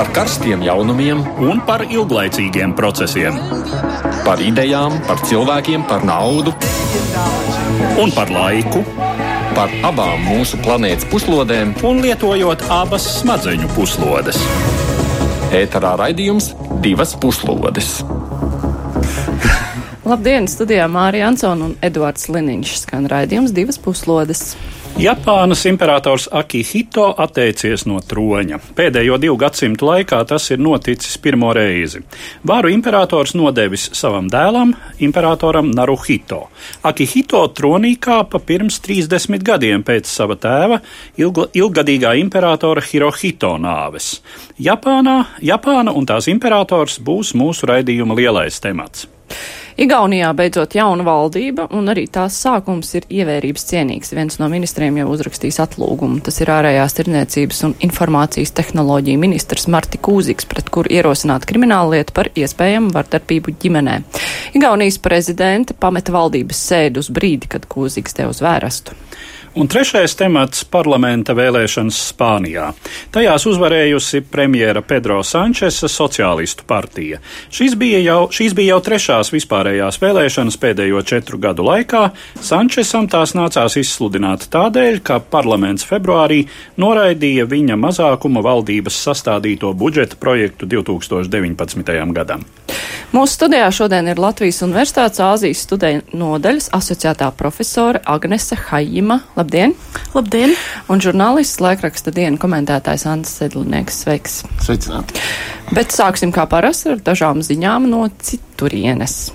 par karstiem jaunumiem un par ilglaicīgiem procesiem. Par idejām, par cilvēkiem, par naudu un par laiku. Par abām mūsu planētas puslodēm, un lietojot abas smadzeņu puslodes. Ēterā raidījums divas puslodes. Labdien, studijā Mārija Ansona un Eduards Liniņš skan raidījums divas puslodes. Japānas imperators Akihito atteicies no troņa. Pēdējo divu gadsimtu laikā tas ir noticis pirmo reizi. Varu imperators nodevis savam dēlam, imperatoram Naruhito. Akihito tronī kāpa pirms 30 gadiem pēc sava tēva, ilga, ilgadīgā imperatora Hirohito nāves. Japānā, Japāna un tās imperators būs mūsu raidījuma lielais temats. Igaunijā beidzot jauna valdība, un arī tās sākums ir ievērības cienīgs. Viens no ministriem jau uzrakstīs atlūgumu. Tas ir ārējās tirniecības un informācijas tehnoloģija ministrs Marti Kūziks, pret kuru ierosināt kriminālu lietu par iespējamu vardarbību ģimenē. Igaunijas prezidente pameta valdības sēdu uz brīdi, kad Kūziks te uz vērestu. Un trešais temats - parlamenta vēlēšanas Spānijā. Tajās uzvarējusi premjera Pedro Sančesa sociālistu partija. Šīs bija, jau, šīs bija jau trešās vispārējās vēlēšanas pēdējo četru gadu laikā. Sančesam tās nācās izsludināt tādēļ, ka parlaments februārī noraidīja viņa mazākuma valdības sastādīto budžeta projektu 2019. gadam. Mūsu studijā šodien ir Latvijas Universitātes Āzijas studiju nodaļas asociētā profesore Agnese Hajima. Labdien! Labdien! Un žurnālists laikraksta dienu komentētājs Ants Sedlinieks. Sveiks! Sveicināti! Bet sāksim kā parasti ar dažām ziņām no citurienes.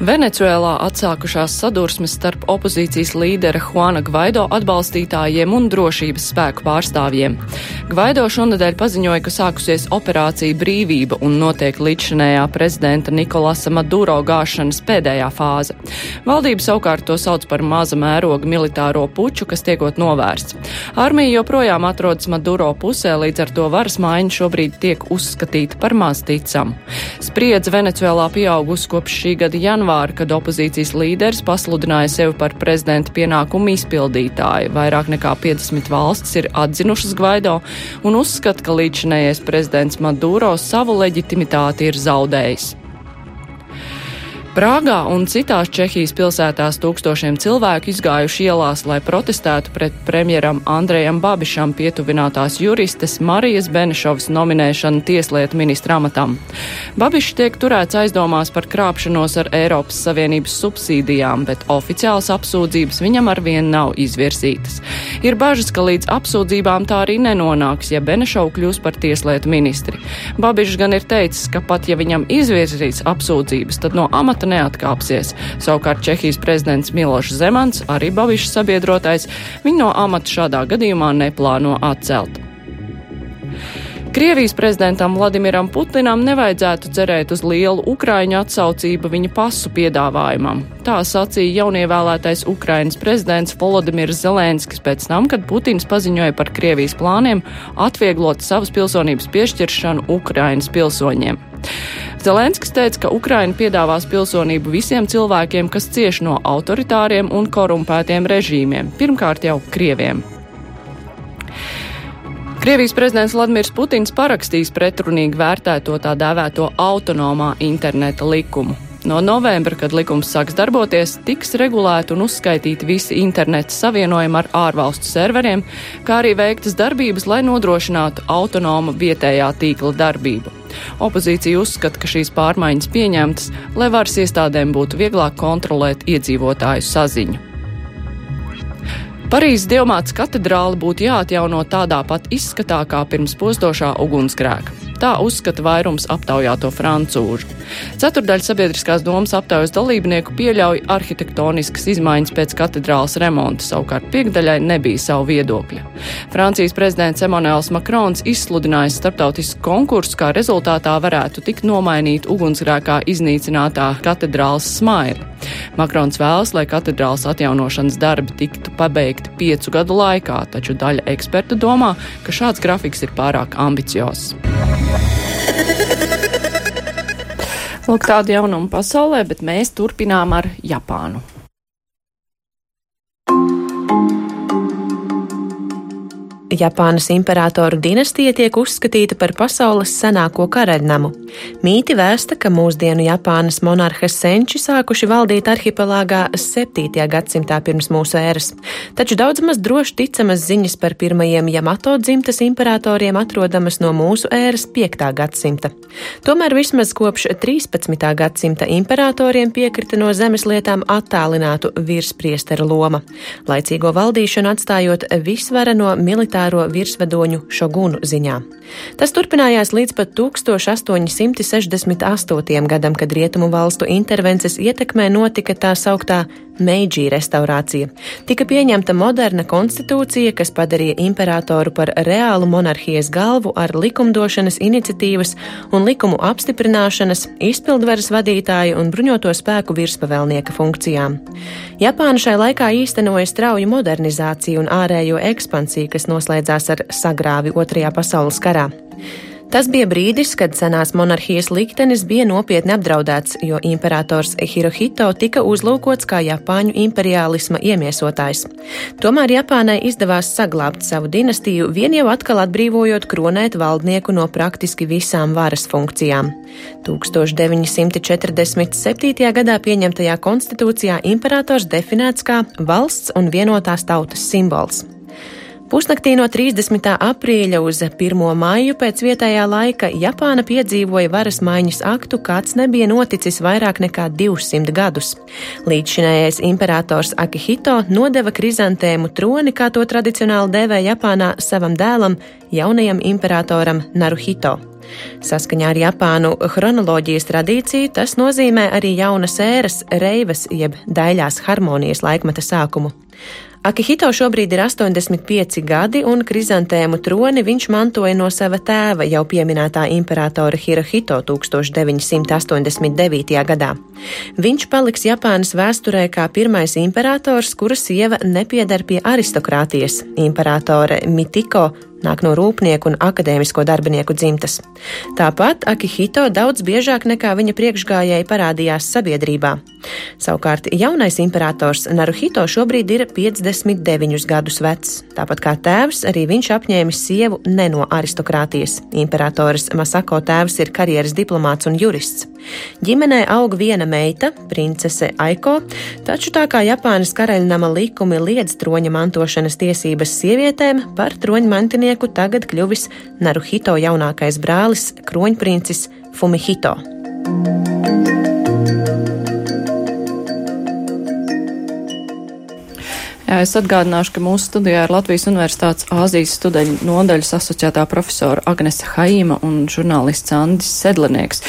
Venecuēlā atsākušās sadursmes starp opozīcijas līdera Juana Gvaido atbalstītājiem un drošības spēku pārstāvjiem. Gvaido šonadēļ paziņoja, ka sākusies operācija brīvība un notiek līdzšanējā prezidenta Nikolasa Maduro gāšanas pēdējā fāze. Valdība savukārt to sauc par maza mēroga militāro puču, kas tiekot novērsts. Armija joprojām atrodas Maduro pusē, līdz ar to varas maiņa šobrīd tiek uzskatīta par maz ticamu. Spriedze Venecuēlā pieaugusi kopš šī gada janvāra janvāra, kad opozīcijas līderis pasludināja sevi par prezidenta pienākumu izpildītāju. Vairāk nekā 50 valstis ir atzinušas Gvaido un uzskata, ka līdzinējais prezidents Maduro savu leģitimitāti ir zaudējis. Prāgā un citās Čehijas pilsētās tūkstošiem cilvēku izgājuši ielās, lai protestētu pret premjeram Andrejam Babišam pietuvinātās juristes Marijas Benešovas nominēšanu tieslietu ministra amatam. Babišs tiek turēts aizdomās par krāpšanos ar Eiropas Savienības subsīdijām, bet oficiāls apsūdzības viņam arvien nav izvirzītas. Ir bažas, ka līdz apsūdzībām tā arī nenonāks, ja Benešova kļūs par tieslietu ministri. Babišs gan ir teicis, ka pat ja viņam izvirzīs apsūdzības, tad no amata amata neatkāpsies. Savukārt Čehijas prezidents Milošs Zemans, arī Babišs sabiedrotais, viņu no amata šādā gadījumā neplāno atcelt. Krievijas prezidentam Vladimiram Putinam nevajadzētu cerēt uz lielu Ukraiņu atsaucību viņa pasu piedāvājumam. Tā sacīja jaunievēlētais Ukrainas prezidents Volodimirs Zelenskis pēc tam, kad Putins paziņoja par Krievijas plāniem atvieglot savas pilsonības piešķiršanu Ukrainas pilsoņiem. Zelenskis teica, ka Ukraina piedāvās pilsonību visiem cilvēkiem, kas cieš no autoritāriem un korumpētiem režīmiem, pirmkārt jau Krieviem. Krievijas prezidents Vladimirs Putins parakstīs pretrunīgi vērtēto tā dēvēto autonomā interneta likumu. No novembra, kad likums sāks darboties, tiks regulēti un uzskaitīti visi interneta savienojumi ar ārvalstu serveriem, kā arī veiktas darbības, lai nodrošinātu autonomu vietējā tīkla darbību. Opozīcija uzskata, ka šīs pārmaiņas pieņemtas, lai varas iestādēm būtu vieglāk kontrolēt iedzīvotāju saziņu. Parīzes Dievmātes katedrāle būtu jāatjauno tādā pat izskatā kā pirms postošā ugunsgrēka. Tā uzskata vairums aptaujāto francūžu. Ceturdaļa sabiedriskās domas aptaujas dalībnieku pieļauj arhitektoniskas izmaiņas pēc katedrālas remonta, savukārt piekdaļai nebija savu viedokļa. Francijas prezidents Emanuels Makrons izsludinājis starptautisku konkursu, kā rezultātā varētu tikt nomainīt ugunsgrēkā iznīcinātā katedrālas smaili. Makrons vēlas, lai katedrālas atjaunošanas darbi tiktu pabeigti piecu gadu laikā, taču daļa ekspertu domā, ka šāds grafiks ir pārāk ambiciozs. Lūk, tāda jaunuma pasaulē, bet mēs turpinām ar Japānu. Japānas imperatoru dinastija tiek uzskatīta par pasaules senāko karaļnamu. Mīti vēsta, ka mūsdienu Japānas monarha senči sākuši valdīt arhipelāgā 7. gadsimtā pirms mūsu ēras, taču daudz maz droši ticamas ziņas par pirmajiem Yamato dzimtas imperatoriem atrodamas no mūsu ēras 5. gadsimta. Tomēr vismaz kopš 13. gadsimta imperatoriem piekrita no zemeslietām attālinātu virspriesteru loma, laicīgo valdīšanu atstājot visvara no militāra militāro virsvadoņu šogunu ziņā. Tas turpinājās līdz pat 1868. gadam, kad rietumu valstu intervences ietekmē notika tā sauktā Meidžī restaurācija. Tika pieņemta moderna konstitūcija, kas padarīja imperatoru par reālu monarhijas galvu ar likumdošanas iniciatīvas un likumu apstiprināšanas, izpildvaras vadītāju un bruņoto spēku virspavēlnieka funkcijām. Japāna šai laikā īstenoja strauju modernizāciju un ārējo ekspansiju, kas noslēdzās ar sagrāvi Otrajā pasaules karā. Tas bija brīdis, kad senās monarhijas liktenis bija nopietni apdraudēts, jo imperators Hirohito tika uzlūkots kā Japāņu imperiālisma iemiesotājs. Tomēr Japānai izdevās saglabāt savu dinastiju, vien jau atkal atbrīvojot kronēt valdnieku no praktiski visām varas funkcijām. 1947. gadā pieņemtajā konstitūcijā imperators definēts kā valsts un vienotās tautas simbols. Pusnaktī no 30. aprīļa uz 1. maiju pēc vietējā laika Japāna piedzīvoja varas maiņas aktu, kāds nebija noticis vairāk nekā 200 gadus. Līdzšinējais imperators Akihito nodeva krizantēmu troni, kā to tradicionāli dēvē Japānā, savam dēlam, jaunajam imperatoram Naruhito. Saskaņā ar Japānu chronoloģijas tradīciju tas nozīmē arī jaunas ēras, reivas jeb daļās harmonijas laikmeta sākumu. Akihito šobrīd ir 85 gadi, un krizantēmu troni viņš mantoja no sava tēva, jau pieminētā imperatora Hirohito 1989. gadā. Viņš paliks Japānas vēsturē kā pirmais imperators, kura sieva nepiedar pie aristokrātijas. Imperatore Mitiko nāk no rūpnieku un akadēmisko darbinieku dzimtas. Tāpat Akihito daudz biežāk nekā viņa priekšgājēji parādījās sabiedrībā. Savukārt jaunais imperators Naruhito šobrīd ir 59 gadus vecs. Tāpat kā tēvs, arī viņš apņēmis sievu ne no aristokrātijas. Imperators Masako tēvs ir karjeras diplomāts un jurists. Ģimenē aug viena meita, princese Aiko, taču tā kā Japānas karaļnama likumi liedz troņa mantošanas tiesības sievietēm, par troņa mantinieku tagad kļuvis Naruhito jaunākais brālis, kroņprincis Fumihito. Jā, es atgādināšu, ka mūsu studijā ir Latvijas Universitātes Āzijas studeņu nodaļas asociētā profesora Agnese Haima un žurnālists Andis Sedlinieks.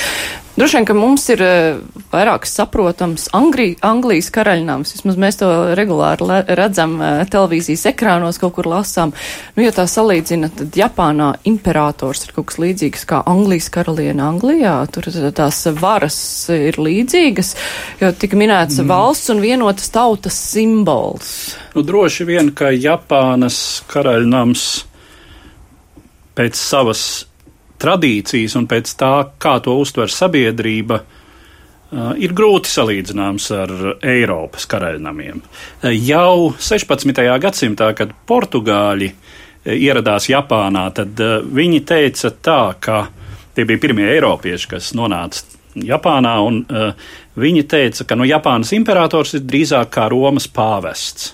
Droši vien, ka mums ir eh, vairāk saprotams Angri, Anglijas karaļnams, vismaz mēs to regulāri redzam eh, televīzijas ekrānos, kaut kur lasām. Nu, ja tā salīdzina, tad Japānā imperators ir kaut kas līdzīgs kā Anglijas karaliene Anglijā. Tur tās varas ir līdzīgas, jo tika minēts mm. valsts un vienotas tautas simbols. Nu, droši vien, ka Japānas karaļnams pēc savas tradīcijas un pēc tā, kā to uztver sabiedrība, uh, ir grūti salīdzināms ar Eiropas karaļnamiem. Uh, jau 16. gadsimtā, kad portugāļi uh, ieradās Japānā, tad viņi teica tā, ka tie bija pirmie eiropieši, kas nonāca Japānā, un viņi teica, ka no Japānas imperators ir drīzāk kā Romas pāvests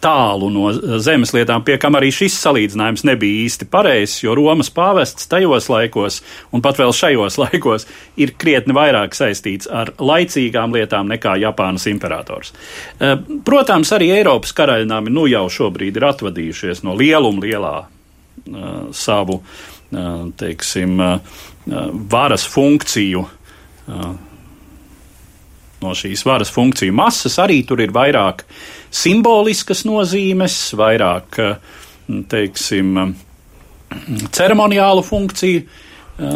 tālu no zemes lietām, pie kam arī šis salīdzinājums nebija īsti pareizs, jo Romas pāvests tajos laikos, un pat vēl šajos laikos, ir krietni vairāk saistīts ar laicīgām lietām nekā Japānas imperators. Eh, protams, arī Eiropas karaļnāmi nu jau šobrīd ir atvadījušies no lieluma lielā uh, savu, uh, teiksim, varas funkciju no šīs varas funkciju masas, arī tur ir vairāk simboliskas nozīmes, vairāk, eh, teiksim, ceremoniālu funkciju eh,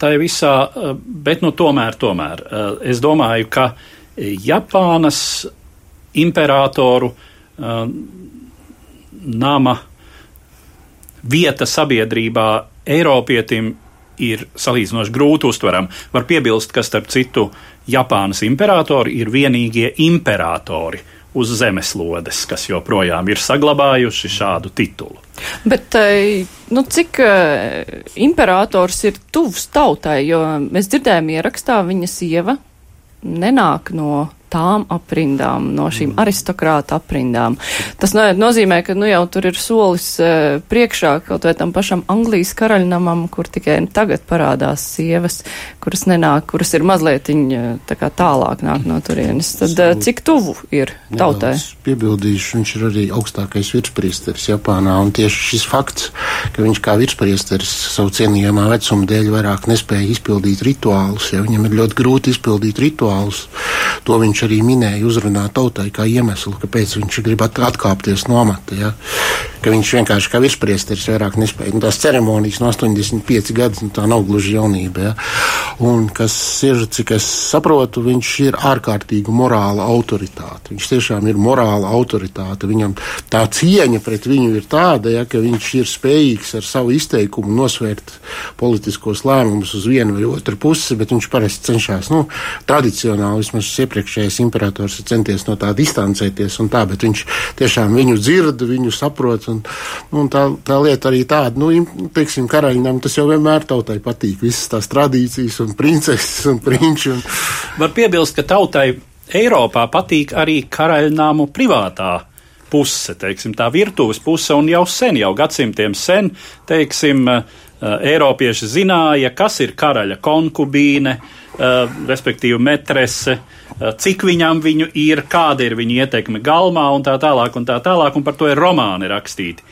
tā visā, eh, bet nu tomēr, tomēr es domāju, ka Japānas imperatoru nama vieta sabiedrībā Eiropietim ir salīdzinoši grūti uztverama. Var piebilst, ka starp citu Japānas imperatori ir vienīgie imperatori uz zemeslodes, kas joprojām ir saglabājuši šādu titulu. Bet nu, cik uh, imperators ir tuvs tautai, jo mēs dzirdējām ierakstā, viņa sieva nenāk no tām aprindām, no šīm aristokrāta aprindām. Tas no, nozīmē, ka nu jau tur ir solis uh, priekšā kaut vai tam pašam Anglijas karaļnamam, kur tikai tagad parādās sievas, kuras nenāk, kuras ir mazliet tā kā tālāk nāk no turienes. Tad uh, cik tuvu ir tautai? Jā, piebildīšu, viņš ir arī augstākais virspriesteris Japānā, un tieši šis fakts, ka viņš kā virspriesteris savu cienījamā vecuma dēļ vairāk nespēja izpildīt rituālus, ja viņam ir ļoti grūti izpildīt rituālus, to viņš viņš arī minēja uzrunā tautai kā iemeslu, kāpēc viņš grib atkāpties no amata. Ja? Ka viņš vienkārši kā virspriesteris vairāk nespēja. Nu, tās ceremonijas no 85 gadus, nu, tā nav gluži jaunība. Ja? Un kas ir, cik es saprotu, viņš ir ārkārtīgi morāla autoritāte. Viņš tiešām ir morāla autoritāte. Viņam tā cieņa pret viņu ir tāda, ja, ka viņš ir spējīgs ar savu izteikumu nosvērt politiskos lēmumus uz vienu vai otru pusi, bet viņš parasti cenšas, nu, tradicionāli vismaz iepriekšējā iepriekšējais imperators ir centies no tā distancēties, tā, bet viņš tiešām viņu dzird, viņu saprot. Un, un tā, tā lieta arī tāda, nu, teiksim, karaļinam tas jau vienmēr tautai patīk, visas tās tradīcijas un princeses un prinči. Un... Var piebilst, ka tautai Eiropā patīk arī karaļnāmu privātā puse, teiksim, tā virtuves puse, un jau sen, jau gadsimtiem sen, teiksim, Eiropieši zināja, kas ir karaļa konkubīne, respektīvi metrese, Eh, cik viņam viņu ir, kāda ir viņa ietekme galmā un tā tālāk un tā tālāk, un par to ir romāni rakstīti.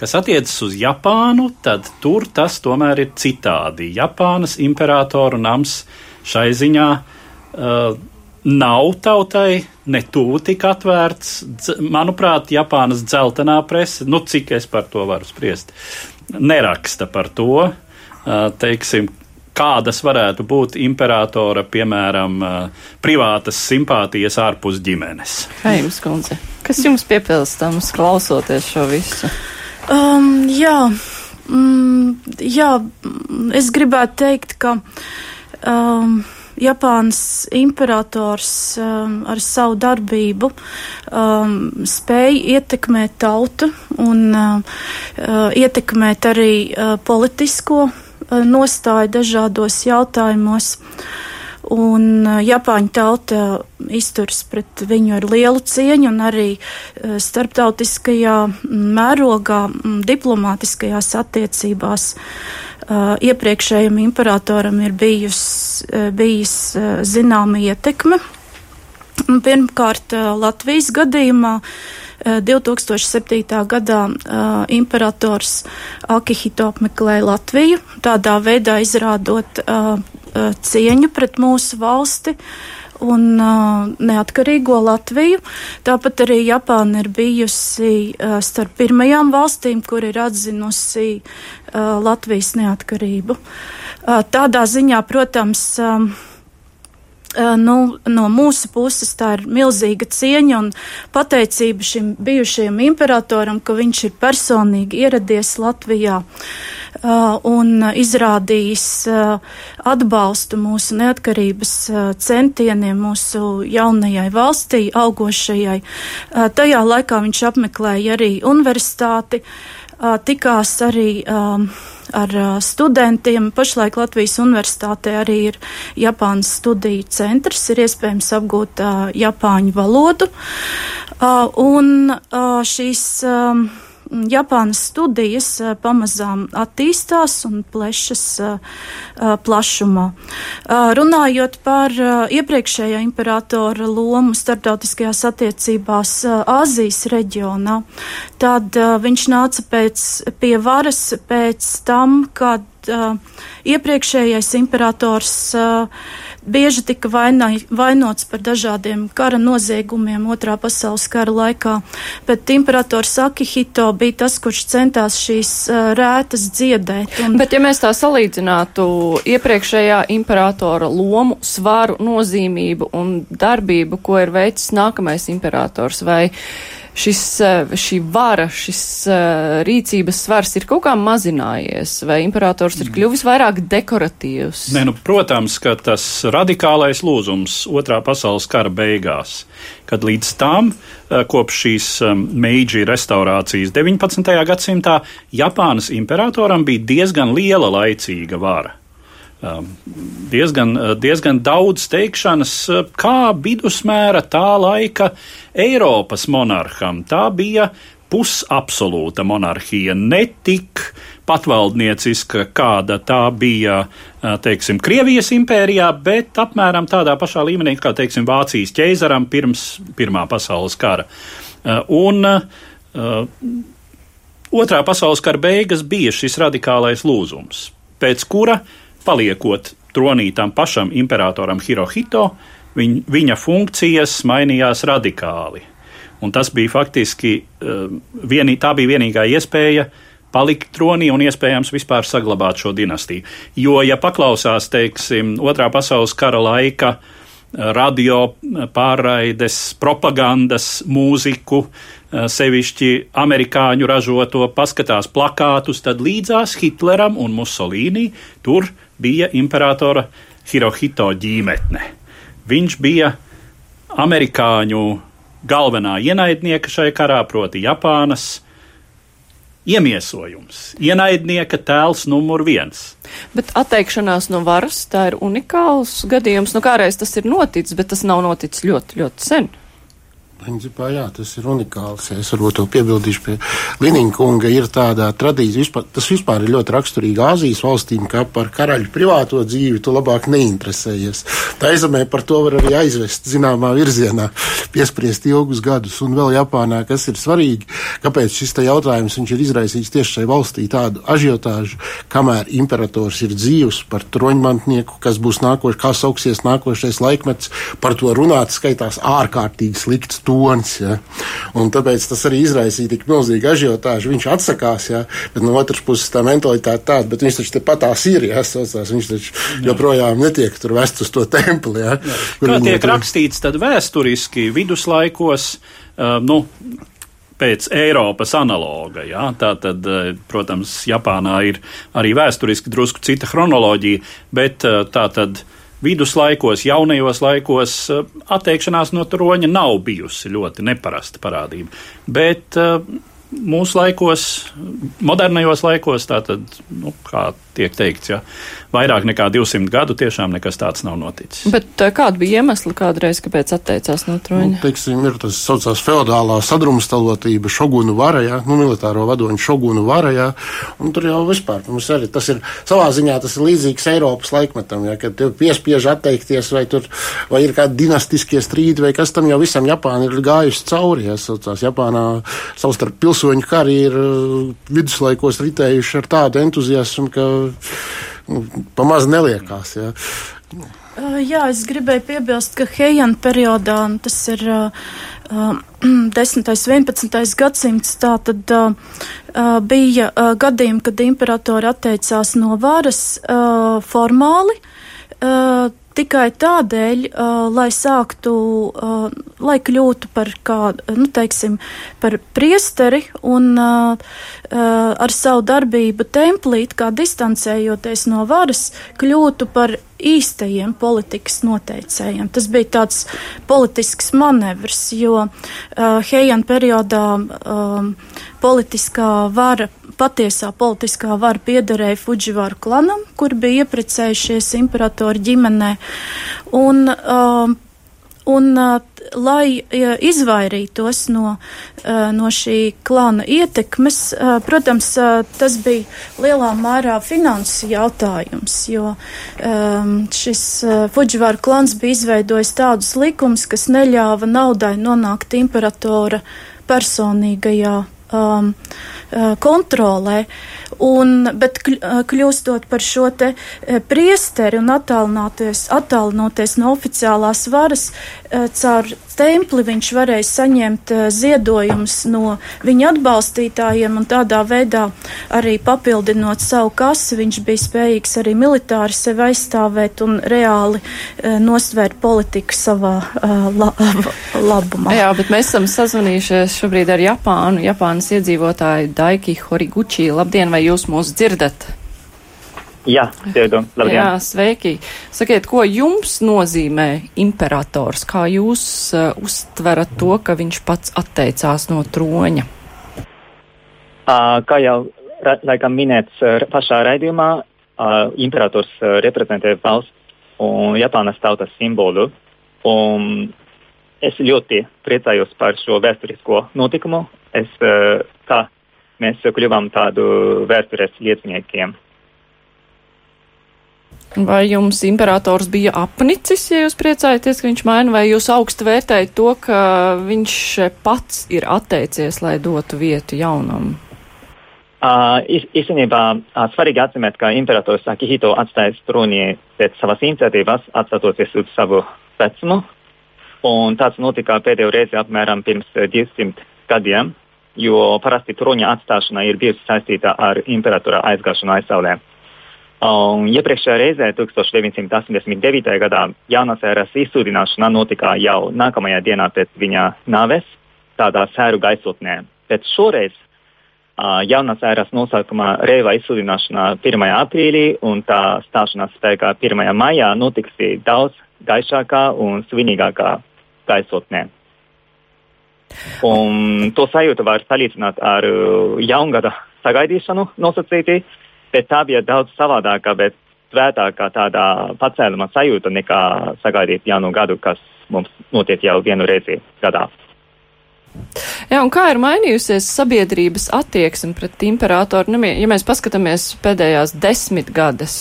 Kas attiecas uz Japānu, tad tur tas tomēr ir citādi. Japānas imperatoru nams šai ziņā uh, nav tautai ne tuvu tik atvērts. Manuprāt, Japānas dzeltenā prese, nu cik es par to varu spriest, neraksta par to. Teiksim, kādas varētu būt imperatora, piemēram, privātas simpātijas ārpus ģimenes. Heims kundze, kas jums piepilstams klausoties šo visu? Um, jā, mm, jā, es gribētu teikt, ka um, Japānas imperators um, ar savu darbību um, spēja ietekmēt tautu un uh, uh, ietekmēt arī uh, politisko Eh, nostāja dažādos jautājumos. Un eh, Japāņu tauta izturas pret viņu ar lielu cieņu un arī eh, starptautiskajā mērogā, diplomātiskajās attiecībās. Iepriekšējam imperatoram ir bijus, bijis zināma ietekme. Pirmkārt, Latvijas gadījumā 2007. gadā uh, imperators Akihito apmeklēja Latviju, tādā veidā izrādot uh, cieņu pret mūsu valsti un uh, neatkarīgo Latviju. Tāpat arī Japāna ir bijusi uh, starp pirmajām valstīm, kur ir atzinusi uh, Latvijas neatkarību. Uh, tādā ziņā, protams, uh, nu, no mūsu puses tā ir milzīga cieņa un pateicība šim bijušajam imperatoram, ka viņš ir personīgi ieradies Latvijā uh, un izrādījis uh, atbalstu mūsu neatkarības centieniem, mūsu jaunajai valstī, augošajai. Tajā laikā viņš apmeklēja arī universitāti, tikās arī ar studentiem. Pašlaik Latvijas universitātē arī ir Japānas studiju centrs, ir iespējams apgūt Japāņu valodu. Un šīs Japānas studijas pamazām attīstās un plešas plašumā. Runājot par iepriekšējā imperatora lomu starptautiskajās attiecībās Āzijas reģionā, tad viņš nāca pēc, pie varas pēc tam, kad iepriekšējais imperators bieži tika vainai, vainots par dažādiem kara noziegumiem otrā pasaules kara laikā, bet imperators Akihito bija tas, kurš centās šīs rētas dziedēt. Un... Bet ja mēs tā salīdzinātu iepriekšējā imperatora lomu, svaru, nozīmību un darbību, ko ir veicis nākamais imperators, vai šis, uh, šī vara, šis uh, rīcības svars ir kaut kā mazinājies, vai imperators ir kļuvis vairāk dekoratīvs? Nē, nu, protams, ka tas radikālais lūzums otrā pasaules kara beigās, kad līdz tam, kopš šīs Meiji restaurācijas 19. gadsimtā, Japānas imperatoram bija diezgan liela laicīga vara. Um, diezgan, uh, diezgan daudz teikšanas, uh, kā vidusmēra tā laika Eiropas monarham. Tā bija pusabsolūta monarhija, ne tik patvaldnieciska, kāda tā bija, uh, teiksim, Krievijas impērijā, bet apmēram tādā pašā līmenī, kā, teiksim, Vācijas ķeizaram pirms Pirmā pasaules kara. Un Otrā pasaules kara beigas bija šis radikālais lūzums, pēc kura uh, paliekot tronī tam pašam imperatoram Hirohito, viņ, viņa funkcijas mainījās radikāli. Un tas bija faktiski eh, vienī, tā bija vienīgā iespēja palikt tronī un iespējams vispār saglabāt šo dinastiju. Jo, ja paklausās, teiksim, otrā pasaules kara laika uh, radio pārraides, propagandas, mūziku, eh, sevišķi amerikāņu ražoto, paskatās plakātus, tad līdzās Hitleram un Musolīnī tur bija imperatora Hirohito ģīmetne. Viņš bija amerikāņu galvenā ienaidnieka šai karā, proti Japānas iemiesojums, ienaidnieka tēls numur viens. Bet atteikšanās no varas tā ir unikāls gadījums. Nu, kādreiz tas ir noticis, bet tas nav noticis ļoti, ļoti sen. Principā, jā, tas ir unikāls. Es varbūt to piebildīšu pie Liniņa kunga. Ir tāda tradīcija, vispār, tas vispār ir ļoti raksturīgi Āzijas valstīm, ka par karaļu privāto dzīvi tu labāk neinteresējies. Tā aizemē par to var arī aizvest zināmā virzienā, piespriest ilgus gadus. Un vēl Japānā, kas ir svarīgi, kāpēc šis jautājums ir izraisījis tieši šai valstī tādu ažiotāžu, kamēr imperators ir dzīvs par troņmantnieku, kas būs nākošais, kā sauksies nākošais laikmets, par to runāt skaitās ārkārtīgi slikts tonis. Ja? Un tāpēc tas arī izraisīja tik milzīgu ažiotāžu. Viņš atsakās, ja? bet no otras puses tā mentalitāte tāda, bet viņš taču patās ir, ja? Socās, viņš taču Jā. joprojām netiek tur vest uz to templi. Ja? Kā tiek tur... rakstīts tad vēsturiski viduslaikos, uh, nu, pēc Eiropas analoga. Ja? Tā tad, protams, Japānā ir arī vēsturiski drusku cita chronoloģija, bet tā tad viduslaikos, jaunajos laikos eh, atteikšanās no troņa nav bijusi ļoti neparasta parādība. Bet uh, mūsu laikos, modernajos laikos, tātad, nu, kā tiek teikts, ja vairāk nekā 200 gadu tiešām nekas tāds nav noticis. Bet eh, kāda bija iemesla kādreiz, kāpēc atteicās no troņa? Nu, teiksim, ir tas saucās feodālā sadrumstalotība šogunu varajā, nu, militāro vadoņu šogunu varajā, un tur jau vispār mums arī tas ir savā ziņā tas ir līdzīgs Eiropas laikmetam, ja, kad tev piespiež atteikties, vai tur, vai ir kādi dinastiskie strīdi, vai kas tam jau visam Japāna ir gājusi cauri, ja, saucās Japānā savstarp pilsoņu kari ir uh, viduslaikos ritējuši ar tādu entuziasmu, ka nu, pamaz neliekās. Ja. Uh, jā, es gribēju piebilst, ka Heian periodā, tas ir uh, 10. un 11. gadsimts, tā tad uh, uh, bija uh, gadījumi, kad imperatori atteicās no varas uh, formāli. Tikai tādēļ, uh, lai sāktu, uh, lai kļūtu par kādu, nu, teiksim, par priesteri un uh, uh, ar savu darbību templīt, kā distancējoties no varas, kļūtu par īstajiem politikas noteicējiem. Tas bija tāds politisks manevrs, jo uh, Heian periodā um, politiskā vara, patiesā politiskā vara piederēja Fujivaru klanam, kur bija ieprecējušies imperatori ģimenē. Un, um, Un, lai izvairītos no, no šī klāna ietekmes, protams, tas bija lielā mērā finanses jautājums, jo šis Fuģivāra klāns bija izveidojis tādus likumus, kas neļāva naudai nonākt imperatora personīgajā um, kontrolē. Un, bet kļūstot par šo te priesteri un attālinoties no oficiālās varas, caur templi viņš varēja saņemt ziedojumus no viņa atbalstītājiem un tādā veidā arī papildinot savu kasi, viņš bija spējīgs arī militāri sevi aizstāvēt un reāli nostvērt politiku savā la, labumā. Jā, bet mēs esam sazvanījušies šobrīd ar Japānu, Japānas iedzīvotāju Daiki Horiguchi. Labdien, vai jūs mūs dzirdat? Jā, dzirdu. Labdien. Jā, sveiki. Sakiet, ko jums nozīmē imperators? Kā jūs uh, uztverat to, ka viņš pats atteicās no troņa? Uh, kā jau laikam minēts uh, pašā raidījumā, uh, imperators uh, reprezentē valsts un Japānas tautas simbolu. Un es ļoti priecājos par šo vēsturisko notikumu. Es, uh, kā mēs kļuvām tādu vēstures lieciniekiem. Vai jums imperators bija apnicis, ja jūs priecājaties, ka viņš maina, vai jūs augstu vērtējat to, ka viņš pats ir atteicies, lai dotu vietu jaunam? Uh, īstenībā uh, svarīgi atzīmēt, ka imperators Akihito atstājas troni pēc savas iniciatīvas, atstatoties uz savu vecumu. Un tas notika pēdējo reizi apmēram pirms 200 gadiem jo parasti troņa atstāšana ir bijusi saistīta ar imperatora aizgāšanu aizsaulē. Un iepriekšējā reizē, 1989. gadā, jaunās ēras izsūdināšana notika jau nākamajā dienā pēc viņa nāves, tādā sēru gaisotnē. Bet šoreiz uh, jaunās ēras nosaukumā Reiva izsūdināšana 1. aprīlī un tā stāšanās spēkā 1. maijā notiks daudz gaišākā un svinīgākā gaisotnē. Un to sajūtu var salīdzināt ar uh, jaungada sagaidīšanu nosacītī, bet tā bija daudz savādākā, bet svētākā tādā pacēluma sajūta nekā sagaidīt jaunu gadu, kas mums notiek jau vienu reizi gadā. Jā, un kā ir mainījusies sabiedrības attieksme pret imperatoru, ja mēs paskatāmies pēdējās desmit gadas?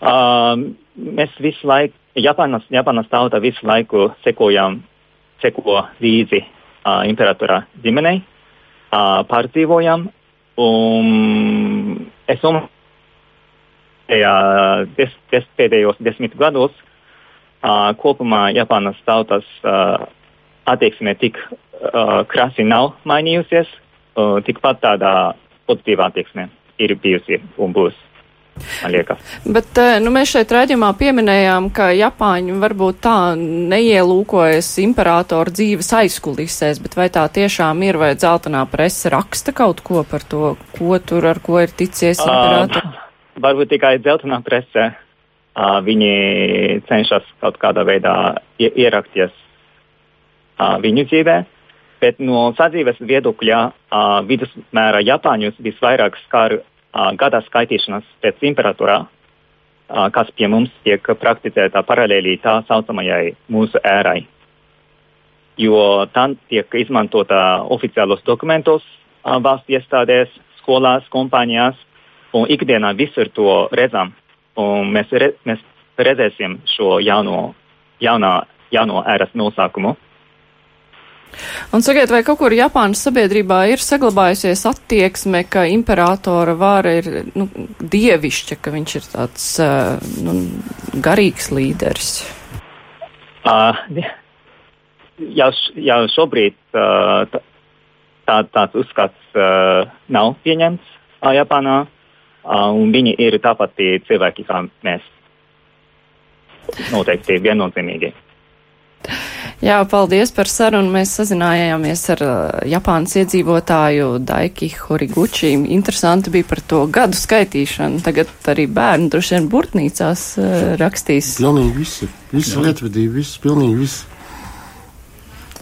Um, mēs visu laiku, Japānas, Japānas tauta visu laiku sekojam seko līdzi uh, imperatora ģimenei, uh, pārdzīvojam. Un es domāju, ka des, des, pēdējos desmit gados uh, kopumā Japānas tautas uh, attieksme tik uh, krasi nav mainījusies, uh, tikpat tādā pozitīvā attieksme ir bijusi un būs man liekas. Bet eh, nu, mēs šeit redzamā pieminējām, ka Japāņi varbūt tā neielūkojas imperatoru dzīves aizkulisēs, bet vai tā tiešām ir, vai dzeltenā presa raksta kaut ko par to, ko tur ar ko ir ticies imperators? Uh, varbūt tikai dzeltenā presa. Uh, viņi cenšas kaut kādā veidā ierakties uh, viņu dzīvē, bet no sadzīves viedokļa uh, vidusmēra Japāņus visvairāk skar gada skaitīšanas pēc imperatorā, kas pie mums tiek prakticēta paralēli tā saucamajai mūsu ērai. Jo tā tiek izmantota oficiālos dokumentos valsts iestādēs, skolās, kompānijās, un ikdienā visur to redzam. Un mēs, re, mēs redzēsim šo jauno, jaunā, jauno ēras nosaukumu. Un sakiet, vai kaut kur Japānas sabiedrībā ir saglabājusies attieksme, ka imperatora vāra ir nu, dievišķa, ka viņš ir tāds uh, nu, garīgs līderis? Uh, jau, jau šobrīd uh, tā, tāds uzskats uh, nav pieņemts uh, Japānā, uh, un viņi ir tāpati cilvēki kā mēs. Noteikti viennozīmīgi. Jā, paldies par sarunu. Mēs sazinājāmies ar uh, Japānas iedzīvotāju Daiki Horiguchi. Interesanti bija par to gadu skaitīšanu. Tagad arī bērni droši vien burtnīcās uh, rakstīs. Pilnīgi visi. Visi lietvedība, viss, pilnīgi viss.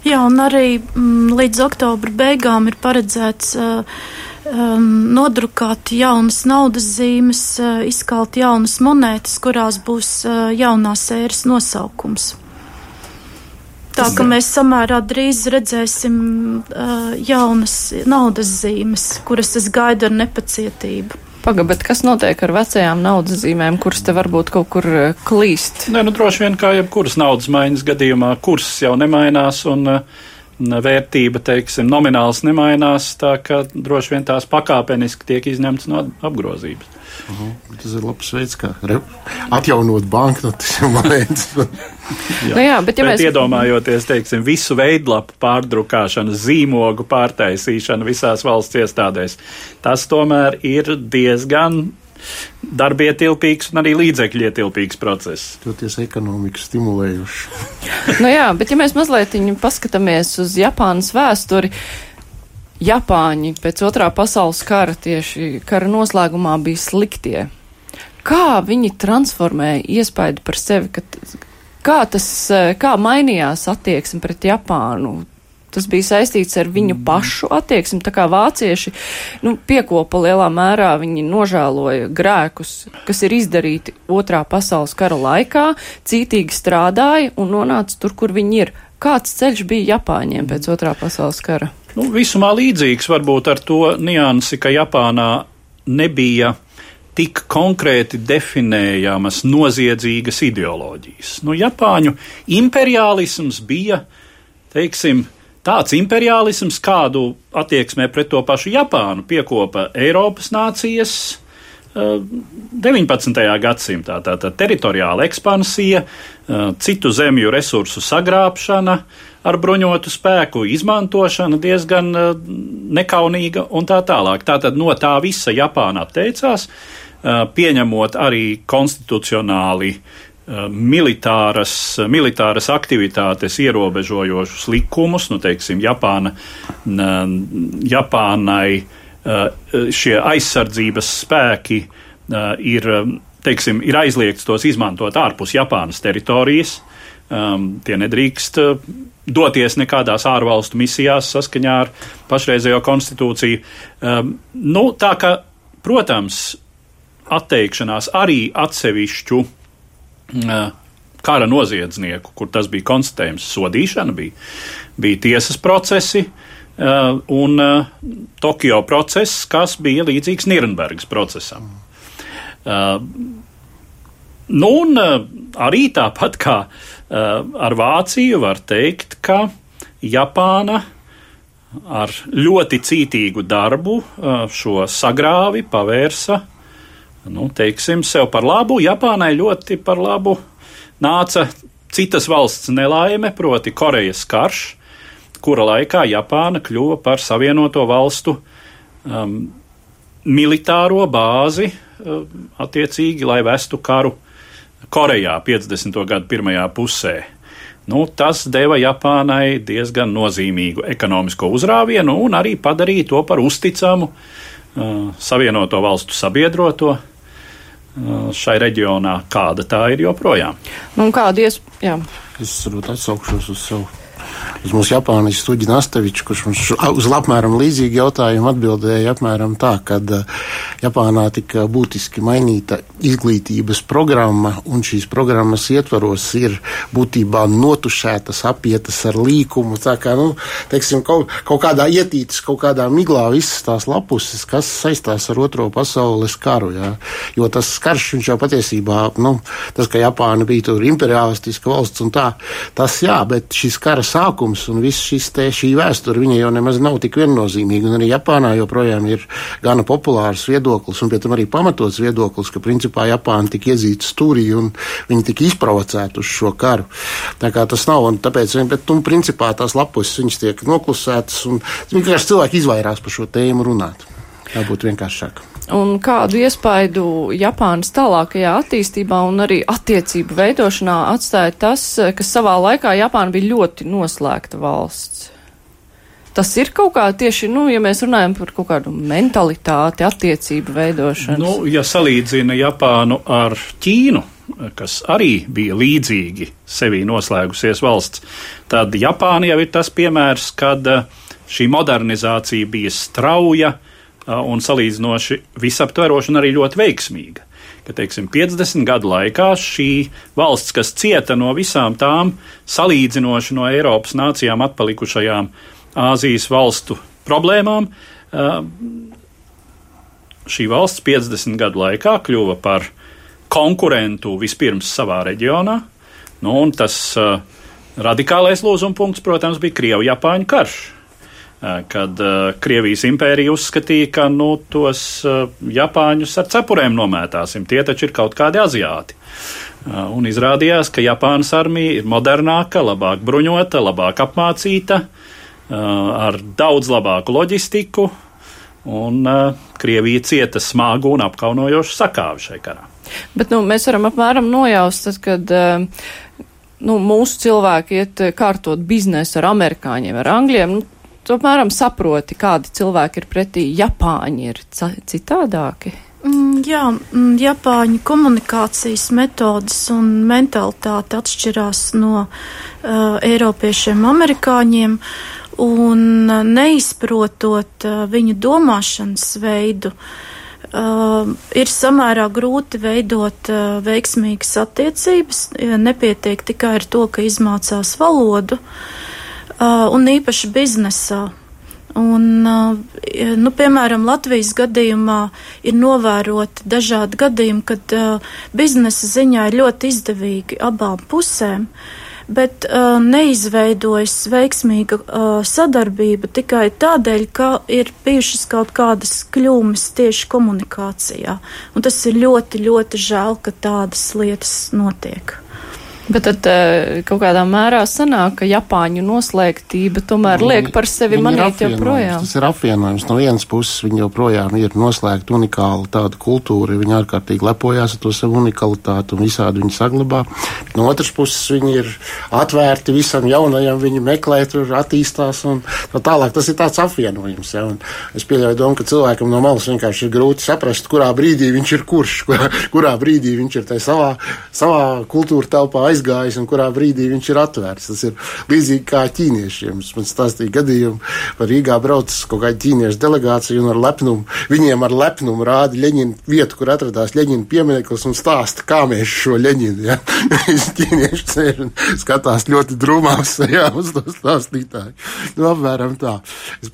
Jā, un arī mm, līdz oktobra beigām ir paredzēts uh, um, nodrukāt jaunas naudas zīmes, uh, izkalt jaunas monētas, kurās būs uh, jaunās ēras nosaukums. Tā ka mēs samērā drīz redzēsim uh, jaunas naudas zīmes, kuras es gaidu ar nepacietību. Pagaid, bet kas notiek ar vecajām naudas zīmēm, kuras te varbūt kaut kur klīst? Nē, nu droši vien kā jebkuras naudas maiņas gadījumā, kurs jau nemainās un uh, vērtība, teiksim, nomināls nemainās, tā ka droši vien tās pakāpeniski tiek izņemts no apgrozības. Uh -huh. Tas ir labs veids, kā atjaunot banknotes. jā. Nu jā, bet, ja bet mēs iedomājoties, teiksim, visu veidlapu pārdrukāšanu, zīmogu pārtaisīšanu visās valsts iestādēs, tas tomēr ir diezgan darbietilpīgs un arī līdzekļu ietilpīgs process. Toties ekonomiku stimulējuši. nu jā, bet ja mēs mazliet paskatāmies uz Japānas vēsturi, Japāņi pēc otrā pasaules kara tieši kara noslēgumā bija sliktie. Kā viņi transformēja iespaidu par sevi, ka, kā tas, kā mainījās attieksme pret Japānu tas bija saistīts ar viņu pašu attieksmi. Tā kā vācieši nu, piekopa lielā mērā, viņi nožēloja grēkus, kas ir izdarīti otrā pasaules kara laikā, cītīgi strādāja un nonāca tur, kur viņi ir. Kāds ceļš bija Japāņiem pēc otrā pasaules kara? Nu, visumā līdzīgs varbūt ar to niansi, ka Japānā nebija tik konkrēti definējamas noziedzīgas ideoloģijas. Nu, Japāņu imperiālisms bija, teiksim, tāds imperialisms, kādu attieksmē pret to pašu Japānu piekopa Eiropas nācijas 19. Eh, gadsimtā. Tātad teritoriāla ekspansija, eh, citu zemju resursu sagrābšana ar bruņotu spēku, izmantošana diezgan eh, nekaunīga un tā tālāk. Tātad no tā visa Japāna atteicās, pieņemot arī konstitucionāli Uh, militāras, militāras aktivitātes ierobežojošus likumus, nu, teiksim, Japāna, Japānai uh, šie aizsardzības spēki uh, ir, teiksim, ir aizliegts tos izmantot ārpus Japānas teritorijas. Um, tie nedrīkst doties nekādās ārvalstu misijās saskaņā ar pašreizējo konstitūciju. Um, nu, tā ka, protams, atteikšanās arī atsevišķu uh, kara noziedznieku, kur tas bija konstatējums, sodīšana, bija, bija tiesas procesi. Uh, un uh, Tokio process, kas bija līdzīgs Nīrnbergas procesam. Uh, nu, un uh, arī tāpat kā uh, ar Vāciju, var teikt, ka Japāna ar ļoti cītīgu darbu šo sagrāvi pavērsa nu, teiksim, sev par labu. Japānai ļoti par labu nāca citas valsts nelaime, proti Korejas karš, kura laikā Japāna kļuva par savienoto valstu um, militāro bāzi um, attiecīgi, lai vestu karu Korejā 50. gadu pirmajā pusē. Nu, tas deva Japānai diezgan nozīmīgu ekonomisko uzrāvienu un arī padarīja to par uzticamu uh, Savienoto valstu sabiedroto šai reģionā, kāda tā ir joprojām. Nu, kāda iespēja? Es varbūt atsaukšos uz savu uz mūsu Japānijas stuģi Nasteviču, kurš mums uz apmēram līdzīgu jautājumu atbildēja apmēram tā, ka Japānā tika būtiski mainīta izglītības programma, un šīs programmas ietvaros ir būtībā notušētas, apietas ar līkumu. Tā kā, nu, teiksim, kaut, kaut kādā ietītas, kaut kādā miglā visas tās lapuses, kas saistās ar Otro pasaules karu. Jā. Jo tas karš, viņš jau patiesībā, nu, tas, ka Japāna bija tur imperialistiska valsts un tā, tas jā, bet šis kara sākums un viss šis te šī vēsture, viņa jau nemaz nav tik viennozīmīga. Un arī Japānā joprojām ir gana populārs viedoklis, un pie tam arī pamatots viedoklis, ka principā Japāna tika iedzīta stūrī un viņi tika izprovocēti uz šo karu. Tā kā tas nav, un tāpēc, bet, un principā tās lapus viņas tiek noklusētas, un vienkārši cilvēki izvairās par šo tēmu runāt. Tā būtu vienkāršāk. Un kādu iespaidu Japānas tālākajā attīstībā un arī attiecību veidošanā atstāja tas, ka savā laikā Japāna bija ļoti noslēgta valsts? Tas ir kaut kā tieši, nu, ja mēs runājam par kaut kādu mentalitāti, attiecību veidošanu. Nu, ja salīdzina Japānu ar Ķīnu, kas arī bija līdzīgi sevī noslēgusies valsts, tad Japāna jau ir tas piemērs, kad eh, šī modernizācija bija strauja eh, un salīdzinoši visaptveroša un arī ļoti veiksmīga ka teiksim, 50 gadu laikā šī valsts, kas cieta no visām tām salīdzinoši no Eiropas nācijām atpalikušajām Āzijas valstu problēmām. Šī valsts 50 gadu laikā kļuva par konkurentu vispirms savā reģionā, nu, un tas radikālais lūzuma punkts, protams, bija Krievu-Japāņu karš. Kad uh, Krievijas impērija uzskatīja, ka nu, tos uh, Japāņus ar cepurēm nomētāsim, tie taču ir kaut kādi aziāti. Un izrādījās, ka Japānas armija ir modernāka, labāk bruņota, labāk apmācīta, ar daudz labāku loģistiku, un Krievija cieta smagu un apkaunojošu sakāvi šai karā. Bet nu, mēs varam apmēram nojaust, tad, kad nu, mūsu cilvēki iet eh, kārtot biznesu ar amerikāņiem, ar angļiem, nu, tu apmēram saproti, kādi cilvēki ir pretī. Japāņi ir citādāki. Mm, jā, mm, Japāņu komunikācijas metodas un mentalitāte atšķirās no uh, Eiropiešiem, Amerikāņiem, un uh, neizprotot uh, viņu domāšanas veidu, uh, ir samērā grūti veidot uh, veiksmīgas attiecības. Nepietiek tikai ar to, ka izmācās valodu, uh, un īpaši biznesā. Un, uh, nu, piemēram, Latvijas gadījumā ir novēroti dažādi gadījumi, kad uh, biznesa ziņā ir ļoti izdevīgi abām pusēm. Bet uh, neizveidojas veiksmīga uh, sadarbība tikai tādēļ, ka ir bijušas kaut kādas kļūmes tieši komunikācijā. Un tas ir ļoti, ļoti žēl, ka tādas lietas notiek. Bet tad eh, kaut kādā mērā sanāk, ka Japāņu noslēgtība tomēr liek par sevi manīt joprojām. Tas ir apvienojums. No vienas puses viņi joprojām ir noslēgta unikāla tāda kultūra, viņi ārkārtīgi lepojās ar to savu unikalitāti un visādi viņi saglabā. No otras puses viņi ir atvērti visam jaunajam, viņi meklē tur attīstās un tā tālāk. Tas ir tāds apvienojums. Ja? Un es pieļauju domu, ka cilvēkam no malas vienkārši ir grūti saprast, kurā brīdī viņš ir kurš, kurā, kurā brīdī viņš ir tajā savā, savā kultūra telpā aizgājis un kurā brīdī viņš ir atvērts. Tas ir līdzīgi kā ķīniešiem. Man stāstīja gadījumu par Rīgā braucis kaut kāda ķīniešu delegācija un ar lepnumu, viņiem ar lepnumu rāda Ļeņina vietu, kur atradās Ļeņina piemineklis un stāsta, kā mēs šo Ļeņinu, ja? ķīnieši sēž un skatās ļoti drūmās jā, uz to stāstītāju. Nu, apmēram tā.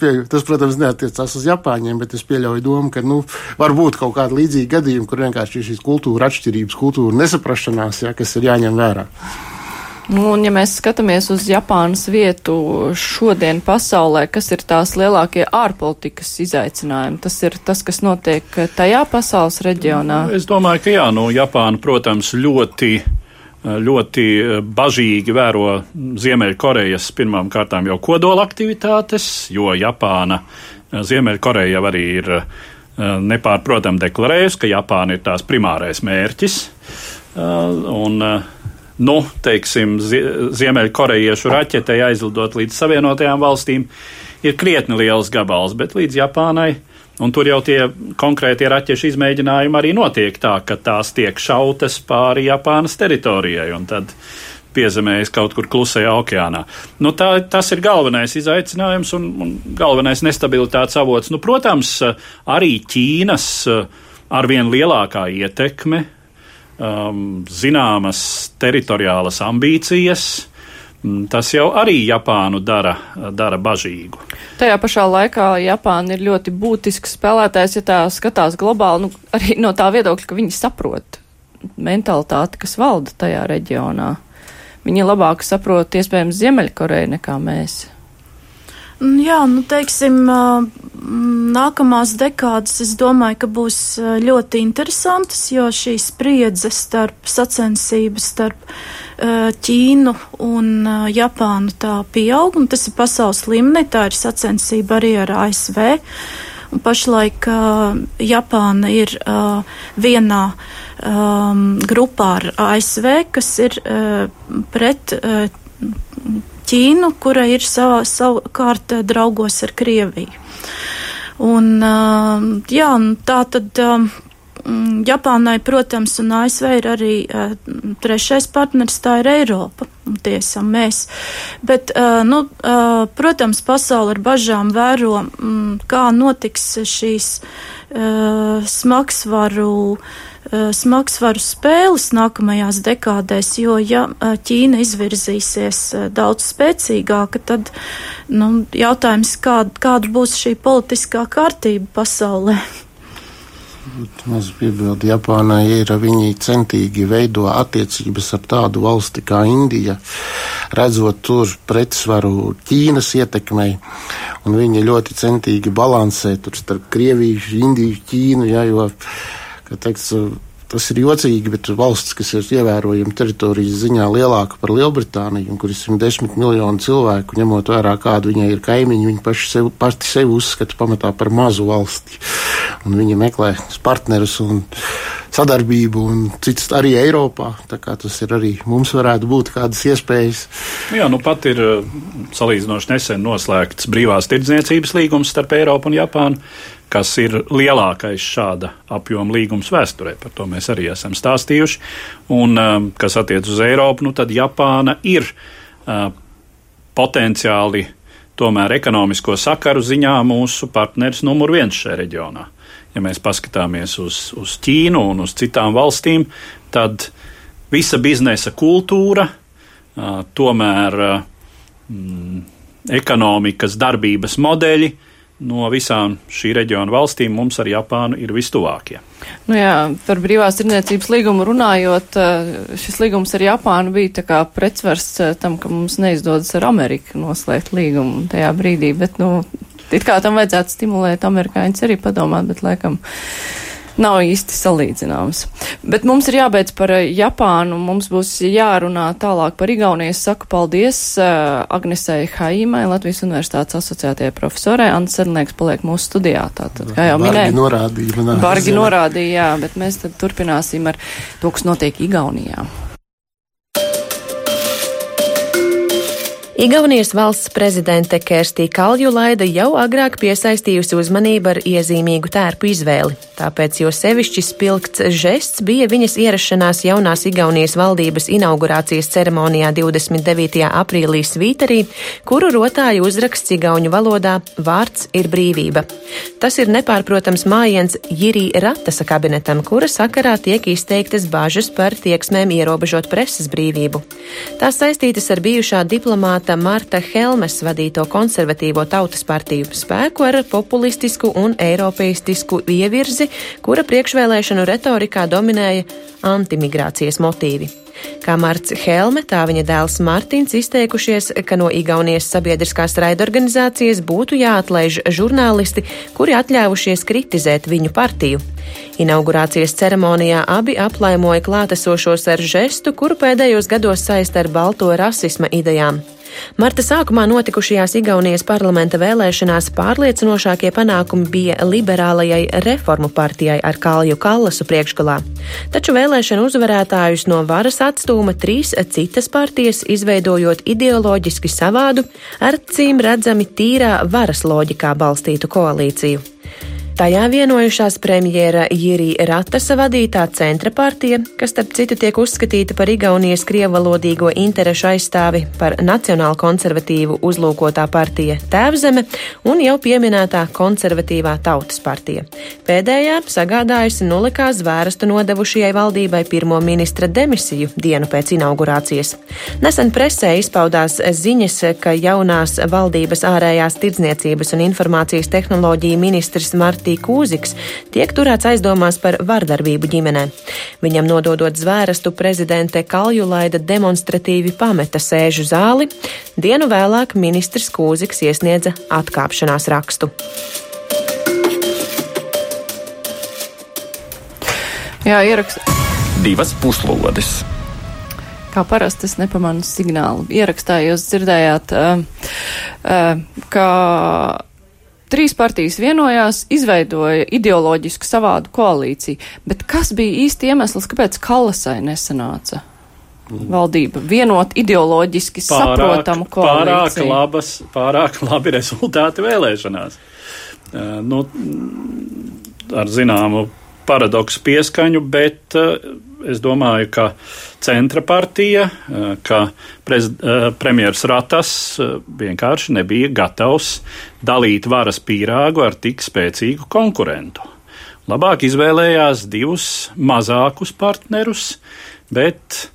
Pieļauju, tas, protams, neatiecās uz Japāņiem, bet es pieļauju domu, ka, nu, var būt kaut kāda līdzīga gadījuma, kur vienkārši šīs kultūra atšķirības, kultūra nesaprašanās, ja, kas ir jāņem vērā. Nu, un, ja mēs skatāmies uz Japānas vietu šodien pasaulē, kas ir tās lielākie ārpolitikas izaicinājumi? Tas ir tas, kas notiek tajā pasaules reģionā. Es domāju, ka jā, nu, Japāna, protams, ļoti ļoti bažīgi vēro Ziemeļkorejas pirmām kārtām jau kodola aktivitātes, jo Japāna, Ziemeļkoreja jau arī ir nepārprotam deklarējusi, ka Japāna ir tās primārais mērķis. Un, nu, teiksim, Ziemeļkorejiešu raķetei aizlidot līdz Savienotajām valstīm, ir krietni liels gabals, bet līdz Japānai. Un tur jau tie konkrētie raķešu izmēģinājumi arī notiek tā, ka tās tiek šautas pāri Japānas teritorijai un tad piezemējas kaut kur klusajā okeānā. Nu, tā, tas ir galvenais izaicinājums un, un galvenais nestabilitātes avots. Nu, protams, arī Ķīnas arvien lielākā ietekme um, zināmas teritoriālas ambīcijas. Mm, tas jau arī Japānu dara, dara bažīgu. Tajā pašā laikā Japāna ir ļoti būtisks spēlētājs, ja tā skatās globāli, nu, arī no tā viedokļa, ka viņi saprot mentalitāti, kas valda tajā reģionā. Viņi labāk saprot iespējams Ziemeļkoreju nekā mēs. Jā, nu, teiksim, nākamās dekādas es domāju, ka būs ļoti interesantas, jo šī spriedze starp sacensības starp Ķīnu un Japānu tā pieaug, un tas ir pasaules līmenī, tā ir sacensība arī ar ASV. Un pašlaik uh, Japāna ir uh, vienā um, grupā ar ASV, kas ir uh, pret uh, Ķīnu, kura ir savā, savukārt eh, draugos ar Krieviju. Un, eh, jā, tā tad eh, Japānai, protams, un ASV ir arī trešais partners, tā ir Eiropa, un tie esam mēs. Bet, nu, protams, pasauli ar bažām vēro, mm, kā notiks šīs smagsvaru uh, smagsvaru spēles nākamajās dekādēs, jo ja eh, Ķīna izvirzīsies eh, daudz spēcīgāka, tad nu, jautājums, kāda, kāda būs šī politiskā kārtība pasaulē. Maz piebildi, Japānai ir, viņi centīgi veido attiecības ar tādu valsti kā Indija, redzot tur pretsvaru Ķīnas ietekmei, un viņi ļoti centīgi balansē tur starp Krieviju, Indiju, Ķīnu, ja, jo, kā teiks, Tas ir jocīgi, bet valsts, kas ir ievērojama teritorijas ziņā lielāka par Lielbritāniju, un kur ir 110 miljoni cilvēku, ņemot vērā, kādu viņai ir kaimiņi, viņi paši sevi, paši sevi uzskata pamatā par mazu valsti. Un viņi meklē partnerus un sadarbību un citas arī Eiropā. Tā kā tas ir arī mums varētu būt kādas iespējas. Jā, nu pat ir salīdzinoši nesen noslēgts brīvās tirdzniecības līgums starp Eiropu un Japānu kas ir lielākais šāda apjoma līgums vēsturē. Par to mēs arī esam stāstījuši. Un, um, kas attiec uz Eiropu, nu tad Japāna ir uh, potenciāli tomēr ekonomisko sakaru ziņā mūsu partneris numur viens šajā reģionā. Ja mēs paskatāmies uz, uz Ķīnu un uz citām valstīm, tad visa biznesa kultūra, uh, tomēr uh, mm, ekonomikas darbības modeļi, uh, no visām šī reģiona valstīm mums ar Japānu ir vistuvākie. Nu jā, par brīvās tirniecības līgumu runājot, eh, šis līgums ar Japānu bija tā kā pretsvars eh, tam, ka mums neizdodas ar Ameriku noslēgt līgumu tajā brīdī, bet, nu, it kā tam vajadzētu stimulēt amerikāņus arī padomāt, bet laikam nav īsti salīdzināms. Bet mums ir jābeidz par eh, Japānu, mums būs jārunā tālāk par Igauniju. Es saku paldies uh, Agnesei Haimai, Latvijas Universitātes asociētajai profesorai. Ants Sedlnieks paliek mūsu studijā. Tātad, kā jau minēju, norādīja, Bargi norādīja, jā, bet mēs tad turpināsim ar to, kas notiek Igaunijā. Igaunijas valsts prezidente Kerstī Kaljulaida jau agrāk piesaistījusi uzmanību ar iezīmīgu tērpu izvēli, tāpēc jo sevišķi spilgts žests bija viņas ierašanās jaunās Igaunijas valdības inaugurācijas ceremonijā 29. aprīlī Svīterī, kuru rotāja uzraksts igauņu valodā Vārds ir brīvība. Tas ir nepārprotams mājiens Jirī Ratasa kabinetam, kura sakarā tiek izteiktas bažas par tieksmēm ierobežot preses brīvību. Tās saistītas ar bijušā diplomāta apvienotā Marta Helmes vadīto konservatīvo tautas partiju spēku ar populistisku un eiropeistisku ievirzi, kura priekšvēlēšanu retorikā dominēja antimigrācijas motīvi. Kā Marts Helme, tā viņa dēls Mārtiņš izteikušies, ka no Igaunijas sabiedriskās raidorganizācijas būtu jāatlaiž žurnālisti, kuri atļāvušies kritizēt viņu partiju. Inaugurācijas ceremonijā abi aplaimoja klātesošos ar žestu, kuru pēdējos gados saista ar balto rasisma idejām. Marta sākumā notikušajās Igaunijas parlamenta vēlēšanās pārliecinošākie panākumi bija liberālajai reformu partijai ar Kalju Kallasu priekšgalā. Taču vēlēšanu uzvarētājus no varas atstūma trīs citas partijas, izveidojot ideoloģiski savādu, ar cīm redzami tīrā varas loģikā balstītu koalīciju. Tajā vienojušās premjera Jirija Ratasa vadītā centra partija, kas starp citu tiek uzskatīta par Igaunijas krievalodīgo interešu aizstāvi, par nacionālu konservatīvu uzlūkotā partija Tēvzeme un jau pieminētā konservatīvā tautas partija. Pēdējā sagādājusi nulikā zvērstu nodevušajai valdībai pirmo ministra demisiju dienu pēc inaugurācijas. Nesen presē izpaudās ziņas, ka jaunās valdības ārējās tirdzniecības un informācijas tehnoloģija ministrs Martī Matī Kūziks tiek turēts aizdomās par vardarbību ģimenē. Viņam nododot zvērestu prezidente Kaljulaida demonstratīvi pameta sēžu zāli, dienu vēlāk ministrs Kūziks iesniedza atkāpšanās rakstu. Jā, ierakst. Divas puslodes. Kā parasti es nepamanu signālu. Ierakstā jūs dzirdējāt, uh, uh, ka Trīs partijas vienojās, izveidoja ideoloģisku savādu koalīciju, bet kas bija īsti iemesls, kāpēc Kalasai nesanāca? Valdība vienot ideoloģiski pārāk, saprotamu koalīciju. Pārāk, labas, pārāk labi rezultāti vēlēšanās. Uh, nu, ar zināmu paradoksu pieskaņu, bet uh, es domāju, ka centra partija, eh, ka eh, premjeras Ratas eh, vienkārši nebija gatavs dalīt varas pīrāgu ar tik spēcīgu konkurentu. Labāk izvēlējās divus mazākus partnerus, bet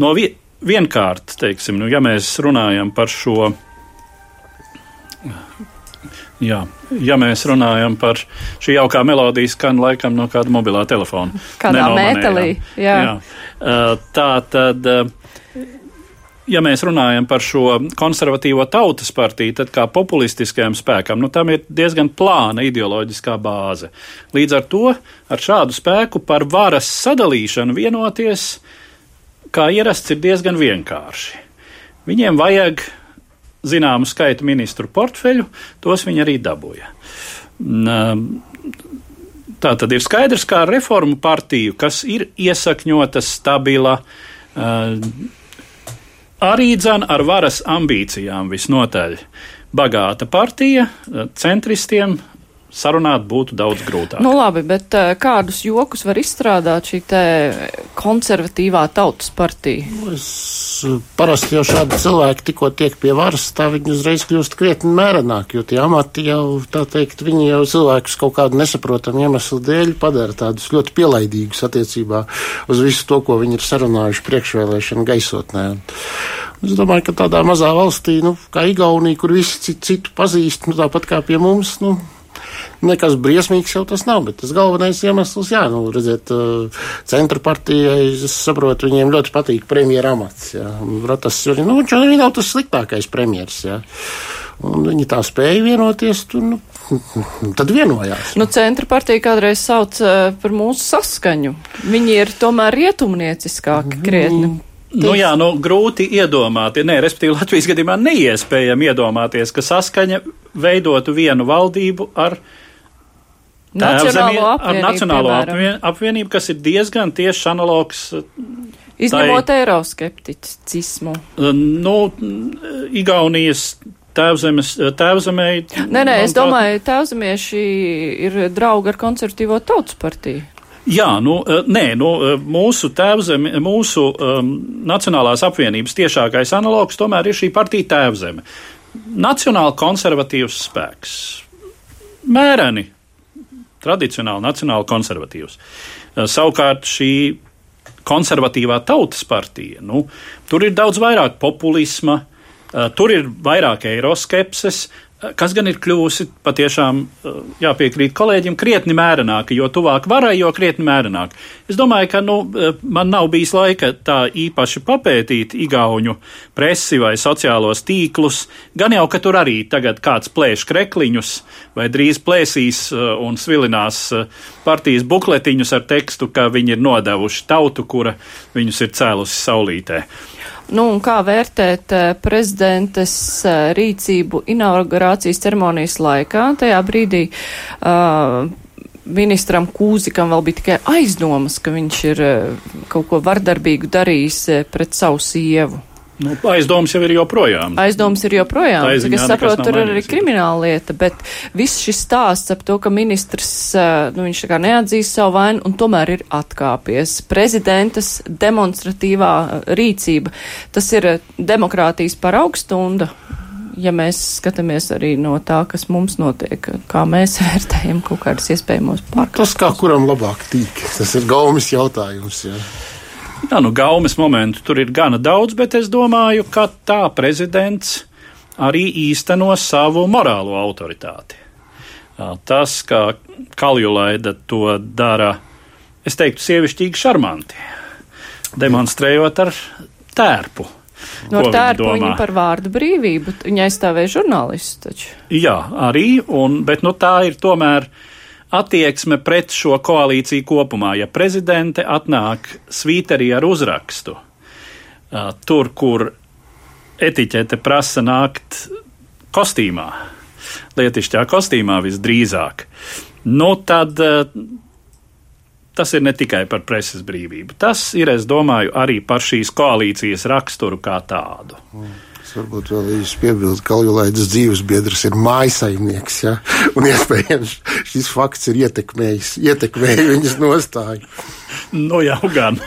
no vi vienkārt, teiksim, nu, ja mēs runājam par šo Jā, ja mēs runājam par šī jaukā melodijas, skan laikam no kāda mobilā telefona. Kādā mētelī. Jā. Jā. Tā tad. Ja mēs runājam par šo konservatīvo tautas partiju, tad kā populistiskajam spēkam, nu, tam ir diezgan plāna ideoloģiskā bāze. Līdz ar to ar šādu spēku par varas sadalīšanu vienoties, kā ierasts, ir diezgan vienkārši. Viņiem vajag zināmu skaitu ministru portfeļu, tos viņi arī dabūja. Tā tad ir skaidrs, kā reformu partiju, kas ir iesakņota, stabila, Arī dzan ar varas ambīcijām visnotaļ bagāta partija, centristiem sarunāt būtu daudz grūtāk. Nu labi, bet uh, kādus jokus var izstrādāt šī te konservatīvā tautas partija? Nu, es parasti jau šādi cilvēki tikko tiek pie varas, tā viņi uzreiz kļūst krietni mērenāki, jo tie amati jau, tā teikt, viņi jau cilvēkus kaut kādu nesaprotamu iemeslu dēļ padara tādus ļoti pielaidīgus attiecībā uz visu to, ko viņi ir sarunājuši priekšvēlēšanu gaisotnē. Es domāju, ka tādā mazā valstī, nu, kā Igaunija, kur visi citu pazīst, nu, tāpat kā pie mums, nu, Nekas briesmīgs jau tas nav, bet tas galvenais iemesls, jā, nu, redziet, centra partijai, es saprotu, viņiem ļoti patīk premjera amats, jā. Ratas, nu, viņš arī nav tas sliktākais premjers, jā. Un viņi tā spēja vienoties, tur, nu, tad vienojās. Nu, centra partija kādreiz sauc uh, par mūsu saskaņu. Viņi ir tomēr rietumnieciskāki krietni. Nu, jā, nu, grūti iedomāties, nē, respektīvi, Latvijas gadījumā neiespējami iedomāties, ka saskaņa veidotu vienu valdību ar Nacionālo apvienību, ar Nacionālo piemēram. apvienību, kas ir diezgan tieši analogs. Izņemot tai, eiroskepticismu. Nu, Igaunijas tēvzemes, tēvzemē. Nē, nē, es domāju, tēvzemieši ir draugi ar konservatīvo tautas partiju. Jā, nu, eh, nē, nu, eh, mūsu tēvzeme, mūsu um, Nacionālās apvienības tiešākais analogs tomēr ir šī partija tēvzeme. Nacionāli konservatīvs spēks. Mēreni, tradicionāli nacionāli konservatīvs. Eh, savukārt šī konservatīvā tautas partija, nu, tur ir daudz vairāk populisma, tur ir vairāk eiroskepses, kas gan ir kļuvusi patiešām, eh, jāpiekrīt kolēģim, krietni mērenāka, jo tuvāk varai, jo krietni mērenāka. Es domāju, ka nu, eh, man nav bijis laika tā īpaši papētīt igauņu presi vai sociālos tīklus, gan jau, ka tur arī tagad kāds plēš krekliņus vai drīz plēsīs eh, un svilinās partijas bukletiņus ar tekstu, ka viņi ir nodevuši tautu, kura viņus ir cēlusi saulītē. Nu, un kā vērtēt uh, prezidentes uh, rīcību inaugurācijas ceremonijas laikā? Tajā brīdī uh, ministram Kūzikam vēl bija tikai aizdomas, ka viņš ir kaut ko vardarbīgu darījis pret savu sievu. Nu, aizdoms jau ir joprojām. Aizdoms ir joprojām. Cik es saprotu, tur ir arī krimināla lieta, bet viss šis stāsts ap to, ka ministrs, nu, viņš tā kā neatzīst savu vainu un tomēr ir atkāpies. Prezidentas demonstratīvā rīcība, tas ir demokrātijas paraugstunda. Ja mēs skatāmies arī no tā, kas mums notiek, kā mēs vērtējam kaut kādus iespējamos pārkāpumus. Tas kā kuram labāk tīk, tas ir gaumas jautājums. Jā. Jā, nu, gaumes momentu tur ir gana daudz, bet es domāju, ka tā prezidents arī īsteno savu morālo autoritāti. Tas, kā Kaljulaida to dara, es teiktu, sievišķīgi šarmanti, demonstrējot ar tērpu. No nu, tērpu viņa par vārdu brīvību, viņa aizstāvēja žurnālistu taču. Jā, arī, un, bet nu, tā ir tomēr uh, attieksme pret šo koalīciju kopumā. Ja prezidente atnāk svīterī ar uzrakstu, tur, kur etiķete prasa nākt kostīmā, lietišķā kostīmā visdrīzāk, nu tad tas ir ne tikai par preses brīvību. Tas ir, es domāju, arī par šīs koalīcijas raksturu kā tādu. Mm. Es varbūt vēl īsi piebildu, ka Kaljulaidas dzīves biedrs ir mājasaimnieks, ja? un iespējams šis fakts ir ietekmējis, ietekmēja viņas nostāju. Nu jau gan.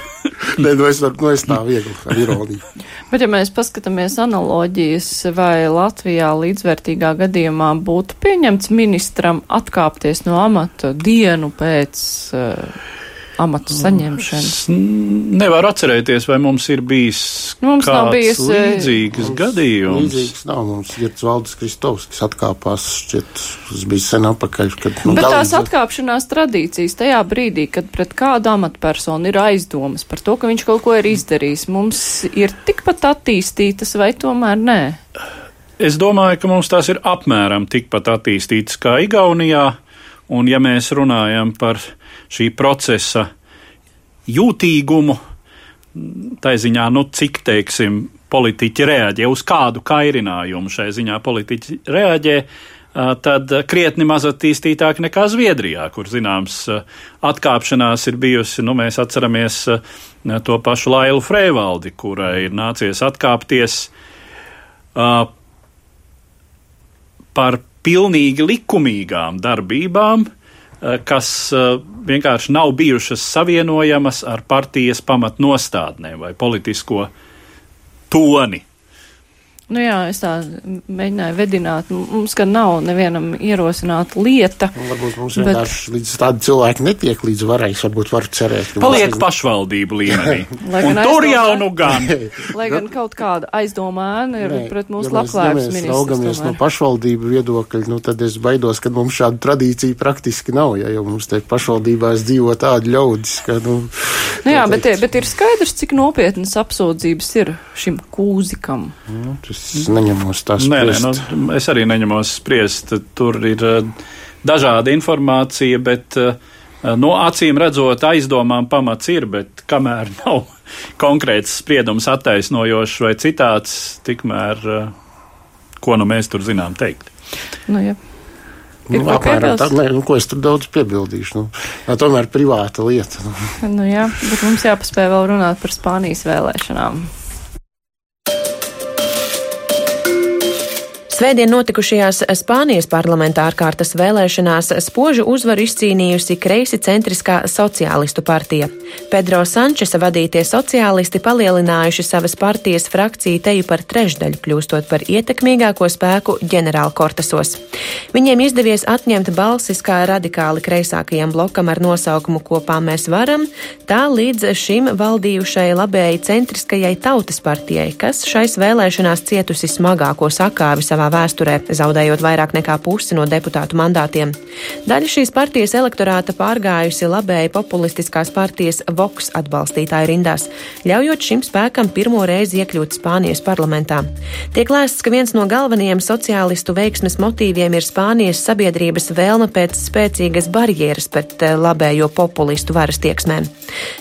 Nē, nu es, var, nu es tā viegli ar ironiju. Bet ja mēs paskatāmies analoģijas, vai Latvijā līdzvērtīgā gadījumā būtu pieņemts ministram atkāpties no amata dienu pēc uh, amatu saņemšanu? Es nevaru atcerēties, vai mums ir bijis mums nav bijis līdzīgs mums gadījums. Līdzīgs nav. Mums ir Valdis Kristovs, kas atkāpās, šķiet, tas bija sen apakaļ. Kad, nu, Bet tās atkāpšanās tradīcijas tajā brīdī, kad pret kādu amatpersonu ir aizdomas par to, ka viņš kaut ko ir izdarījis, mums ir tikpat attīstītas vai tomēr nē? Es domāju, ka mums tās ir apmēram tikpat attīstītas kā Igaunijā, un ja mēs runājam par šī procesa jūtīgumu, tā ziņā, nu, cik, teiksim, politiķi reaģē uz kādu kairinājumu šai ziņā politiķi reaģē, tad krietni maz attīstītāk nekā Zviedrijā, kur, zināms, atkāpšanās ir bijusi, nu, mēs atceramies to pašu Lailu Freivaldi, kurai ir nācies atkāpties par pilnīgi likumīgām darbībām, kas eh, vienkārši nav bijušas savienojamas ar partijas pamatnostādnēm vai politisko toni. Nu jā, es tā mēģināju vedināt. Mums gan nav nevienam ierosināta lieta. Nu, varbūt mums bet... vienkārši līdz tādi cilvēki netiek līdz varai, varbūt var cerēt. Paliek mēs... pašvaldību līmenī. Un tur jau nu gan. Lai gan kaut kāda aizdomāna ir Nē, pret mūsu ja labklājības ja ministrs. Raugamies no pašvaldību viedokļa, nu tad es baidos, ka mums šāda tradīcija praktiski nav, ja jau mums te pašvaldībās dzīvo tādi ļaudis, ka, nu. Nu jā, bet, bet ir skaidrs, cik nopietnas apsūdzības ir šim kūzikam. Nu, tas Es neņemos tās nē, nē, nu, es arī neņemos spriest. Tur ir uh, dažāda informācija, bet uh, no acīm redzot, aizdomām pamats ir, bet kamēr nav konkrēts spriedums attaisnojošs vai citāds, tikmēr uh, ko nu mēs tur zinām teikt. Nu, ja. Nu, apmēram tā, nē, nu, ko es tur daudz piebildīšu. Nu, tā tomēr privāta lieta. Nu. Nu, jā, bet mums jāpaspēj vēl runāt par Spānijas vēlēšanām. Svētdien notikušajās Spānijas parlamentā ārkārtas vēlēšanās spožu uzvaru izcīnījusi kreisi centriskā sociālistu partija. Pedro Sančesa vadītie sociālisti palielinājuši savas partijas frakciju teju par trešdaļu, kļūstot par ietekmīgāko spēku ģenerāla kortesos. Viņiem izdevies atņemt balsis kā radikāli kreisākajam blokam ar nosaukumu Kopā mēs varam, tā līdz šim valdījušai labēji centriskajai tautas partijai, kas šais vēlēšanās cietusi smagāko sakāvi savā vēsturē, zaudējot vairāk nekā pusi no deputātu mandātiem. Daļa šīs partijas elektorāta pārgājusi labēji populistiskās partijas Vox atbalstītāju rindās, ļaujot šim spēkam pirmo reizi iekļūt Spānijas parlamentā. Tiek lēsts, ka viens no galvenajiem sociālistu veiksmes motīviem ir Spānijas sabiedrības vēlme pēc spēcīgas barjeras pret eh, labējo populistu varas tieksmēm.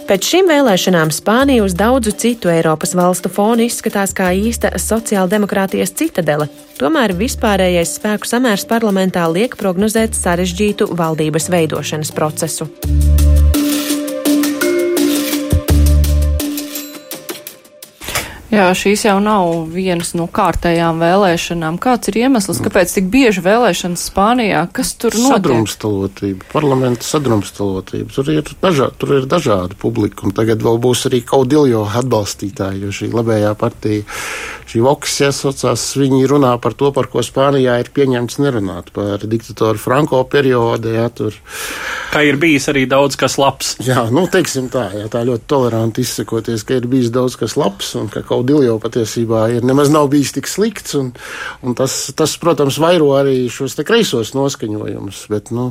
Pēc šīm vēlēšanām Spānija uz daudzu citu Eiropas valstu fonu izskatās kā īsta sociāldemokrātijas citadele. Tomēr vispārējais spēku samērs parlamentā liek prognozēt sarežģītu valdības veidošanas procesu. Jā, šīs jau nav vienas no kārtējām vēlēšanām. Kāds ir iemesls, kāpēc tik bieži vēlēšanas Spānijā? Kas tur notiek? Sadrumstalotība, parlamenta sadrumstalotība. Tur ir, dažā, tur ir dažādi publika, un tagad vēl būs arī kaudiljo atbalstītāji, jo šī labējā partija, šī Voks iesaucās, viņi runā par to, par ko Spānijā ir pieņemts nerunāt, par diktatoru Franko periodu, jā, tur. Kā ir bijis arī daudz kas labs. Jā, nu, teiksim tā, jā, tā ļoti toleranti izsakoties, ka ir bijis daudz kas labs un ka kaut Kaudiljo patiesībā ir nemaz nav bijis tik slikts, un, un tas, tas, protams, vairo arī šos kreisos noskaņojumus, bet, nu,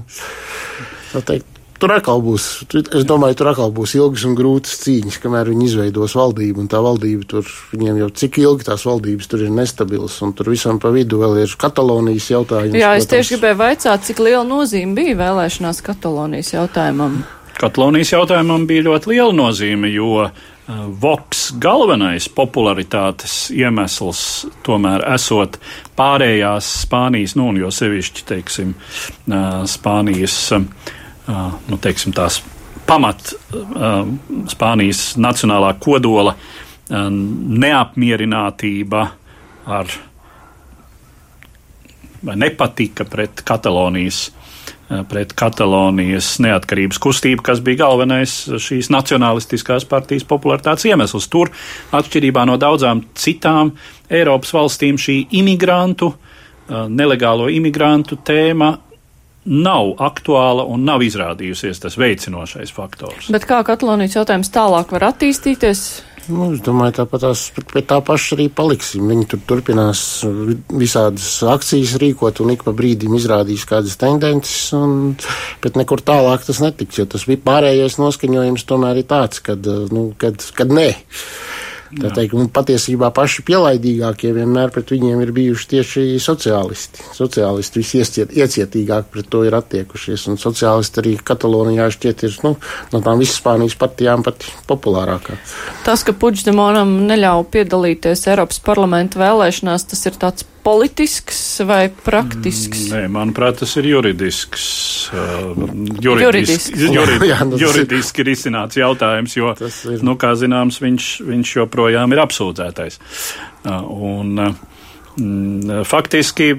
tā teikt, Tur atkal būs, es domāju, tur atkal būs ilgas un grūtas cīņas, kamēr viņi izveidos valdību. Un tā valdība tur, viņiem jau cik ilgi tās valdības tur ir nestabilas, un tur visam pa vidu vēl ir Katalonijas jautājums. Jā, es protams. tieši gribēju vaicāt, cik liela nozīme bija vēlēšanās Katalonijas jautājumam. Katalonijas jautājumam bija ļoti liela nozīme, jo Eh, Voks galvenais popularitātes iemesls tomēr esot pārējās Spānijas, nu, un jo sevišķi, teiksim, eh, Spānijas, eh, nu, teiksim, tās pamat Spānijas nacionālā kodola neapmierinātība ar nepatika pret Katalonijas pret Katalonijas neatkarības kustību, kas bija galvenais šīs nacionālistiskās partijas popularitātes iemesls. Tur, atšķirībā no daudzām citām Eiropas valstīm, šī imigrantu, nelegālo imigrantu tēma nav aktuāla un nav izrādījusies tas veicinošais faktors. Bet kā Katalonijas jautājums tālāk var attīstīties? Nu, es domāju, tāpat tās pie tā paša arī paliksim. Viņi tur turpinās visādas akcijas rīkot un ik pa brīdim izrādīs kādas tendences, un, bet nekur tālāk tas netiks, jo tas bija pārējais noskaņojums tomēr ir tāds, kad, nu, kad, kad nē. Tā teikt, un patiesībā paši pielaidīgākie vienmēr pret viņiem ir bijuši tieši sociālisti. Sociālisti visiecietīgāk pret to ir attiekušies, un sociālisti arī Katalonijā šķiet ir nu, no tām Spānijas partijām pati populārākā. Tas, ka Puģdemonam neļauj piedalīties Eiropas parlamenta vēlēšanās, tas ir tāds politisks vai praktisks? Nē, manuprāt, tas ir juridisks. Uh, juridisks. Juridiski, nu, juridiski ir izcināts jautājums, jo, ir. nu, kā zināms, viņš, viņš joprojām ir apsūdzētais. Uh, un, uh, Mm, faktiski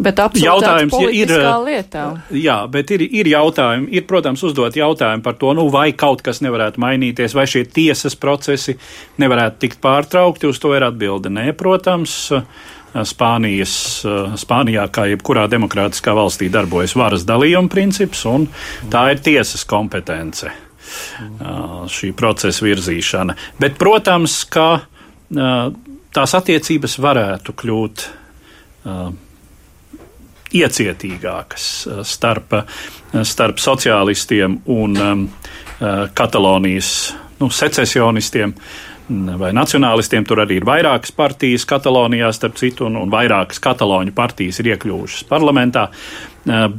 bet jautājums ir. Lietā. Jā, bet ir, ir jautājumi, ir, protams, uzdot jautājumu par to, nu, vai kaut kas nevarētu mainīties, vai šie tiesas procesi nevarētu tikt pārtraukti. Uz to ir atbilde nē, protams. Spānijas, Spānijā, kā jebkurā demokrātiskā valstī, darbojas varas dalījuma princips, un tā ir tiesas kompetence šī procesa virzīšana. Bet, protams, ka tās attiecības varētu kļūt uh, iecietīgākas starp, starp sociālistiem un Katalonijas nu, secesionistiem vai nacionālistiem. Tur arī ir vairākas partijas Katalonijā, starp citu, un, un vairākas kataloņu partijas ir iekļuvušas parlamentā.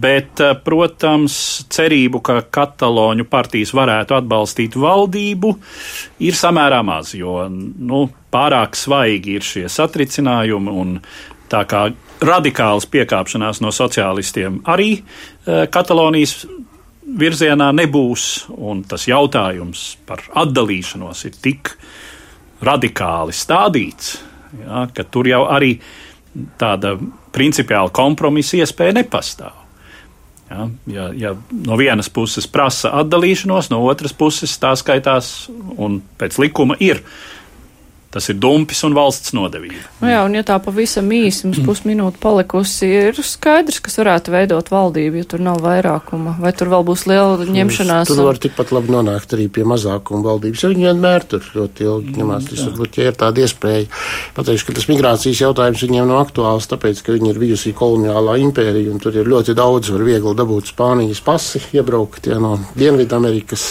Bet, protams, cerību, ka kataloņu partijas varētu atbalstīt valdību, ir samērā maz, jo nu, pārāk svaigi ir šie satricinājumi un tā kā radikāls piekāpšanās no sociālistiem arī Katalonijas virzienā nebūs, un tas jautājums par atdalīšanos ir tik radikāli stādīts, ja, ka tur jau arī tāda principiāla kompromisa iespēja nepastāv. Ja, ja, ja no vienas puses prasa atdalīšanos, no otras puses tā skaitās un pēc likuma ir Tas ir dumpis un valsts nodevība. Nu jā, un ja tā pavisam īsi mums pusminūte palikusi, ir skaidrs, kas varētu veidot valdību, ja tur nav vairākuma, vai tur vēl būs liela ņemšanās. Tur var tikpat labi nonākt arī pie mazākuma valdības, jo viņi vienmēr tur ļoti ilgi ņemās. Tas varbūt, ja ir tāda iespēja, pateikšu, ka tas migrācijas jautājums viņiem nav aktuāls, tāpēc, ka viņi ir bijusi koloniālā impērija, un tur ir ļoti daudz, var viegli dabūt Spānijas pasi, iebraukt ja, no Dienvidamerikas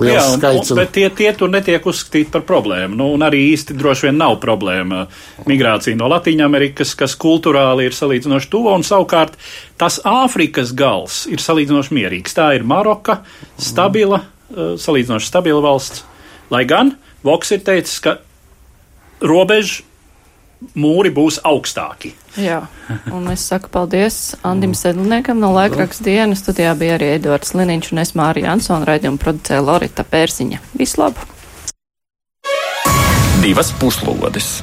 liels jā, un, skaits. Un, bet tie, tie tur netiek uzskatīti par problēmu. Nu, un arī īsti īsti droši vien nav problēma migrācija no Latvijas-Amerikas, kas kultūrāli ir salīdzinoši tuva, un savukārt tas Āfrikas gals ir salīdzinoši mierīgs. Tā ir Maroka, stabila, eh, salīdzinoši stabila valsts. Lai gan Voks ir teicis, ka robeža mūri būs augstāki. Jā, un es saku paldies Andim Sedlniekam no laikraksta dienas. Studijā bija arī Edvards Liniņš un es Mārija Ansona raidījumu producēja Lorita Pērziņa. Vislabāk! Divas puslodes.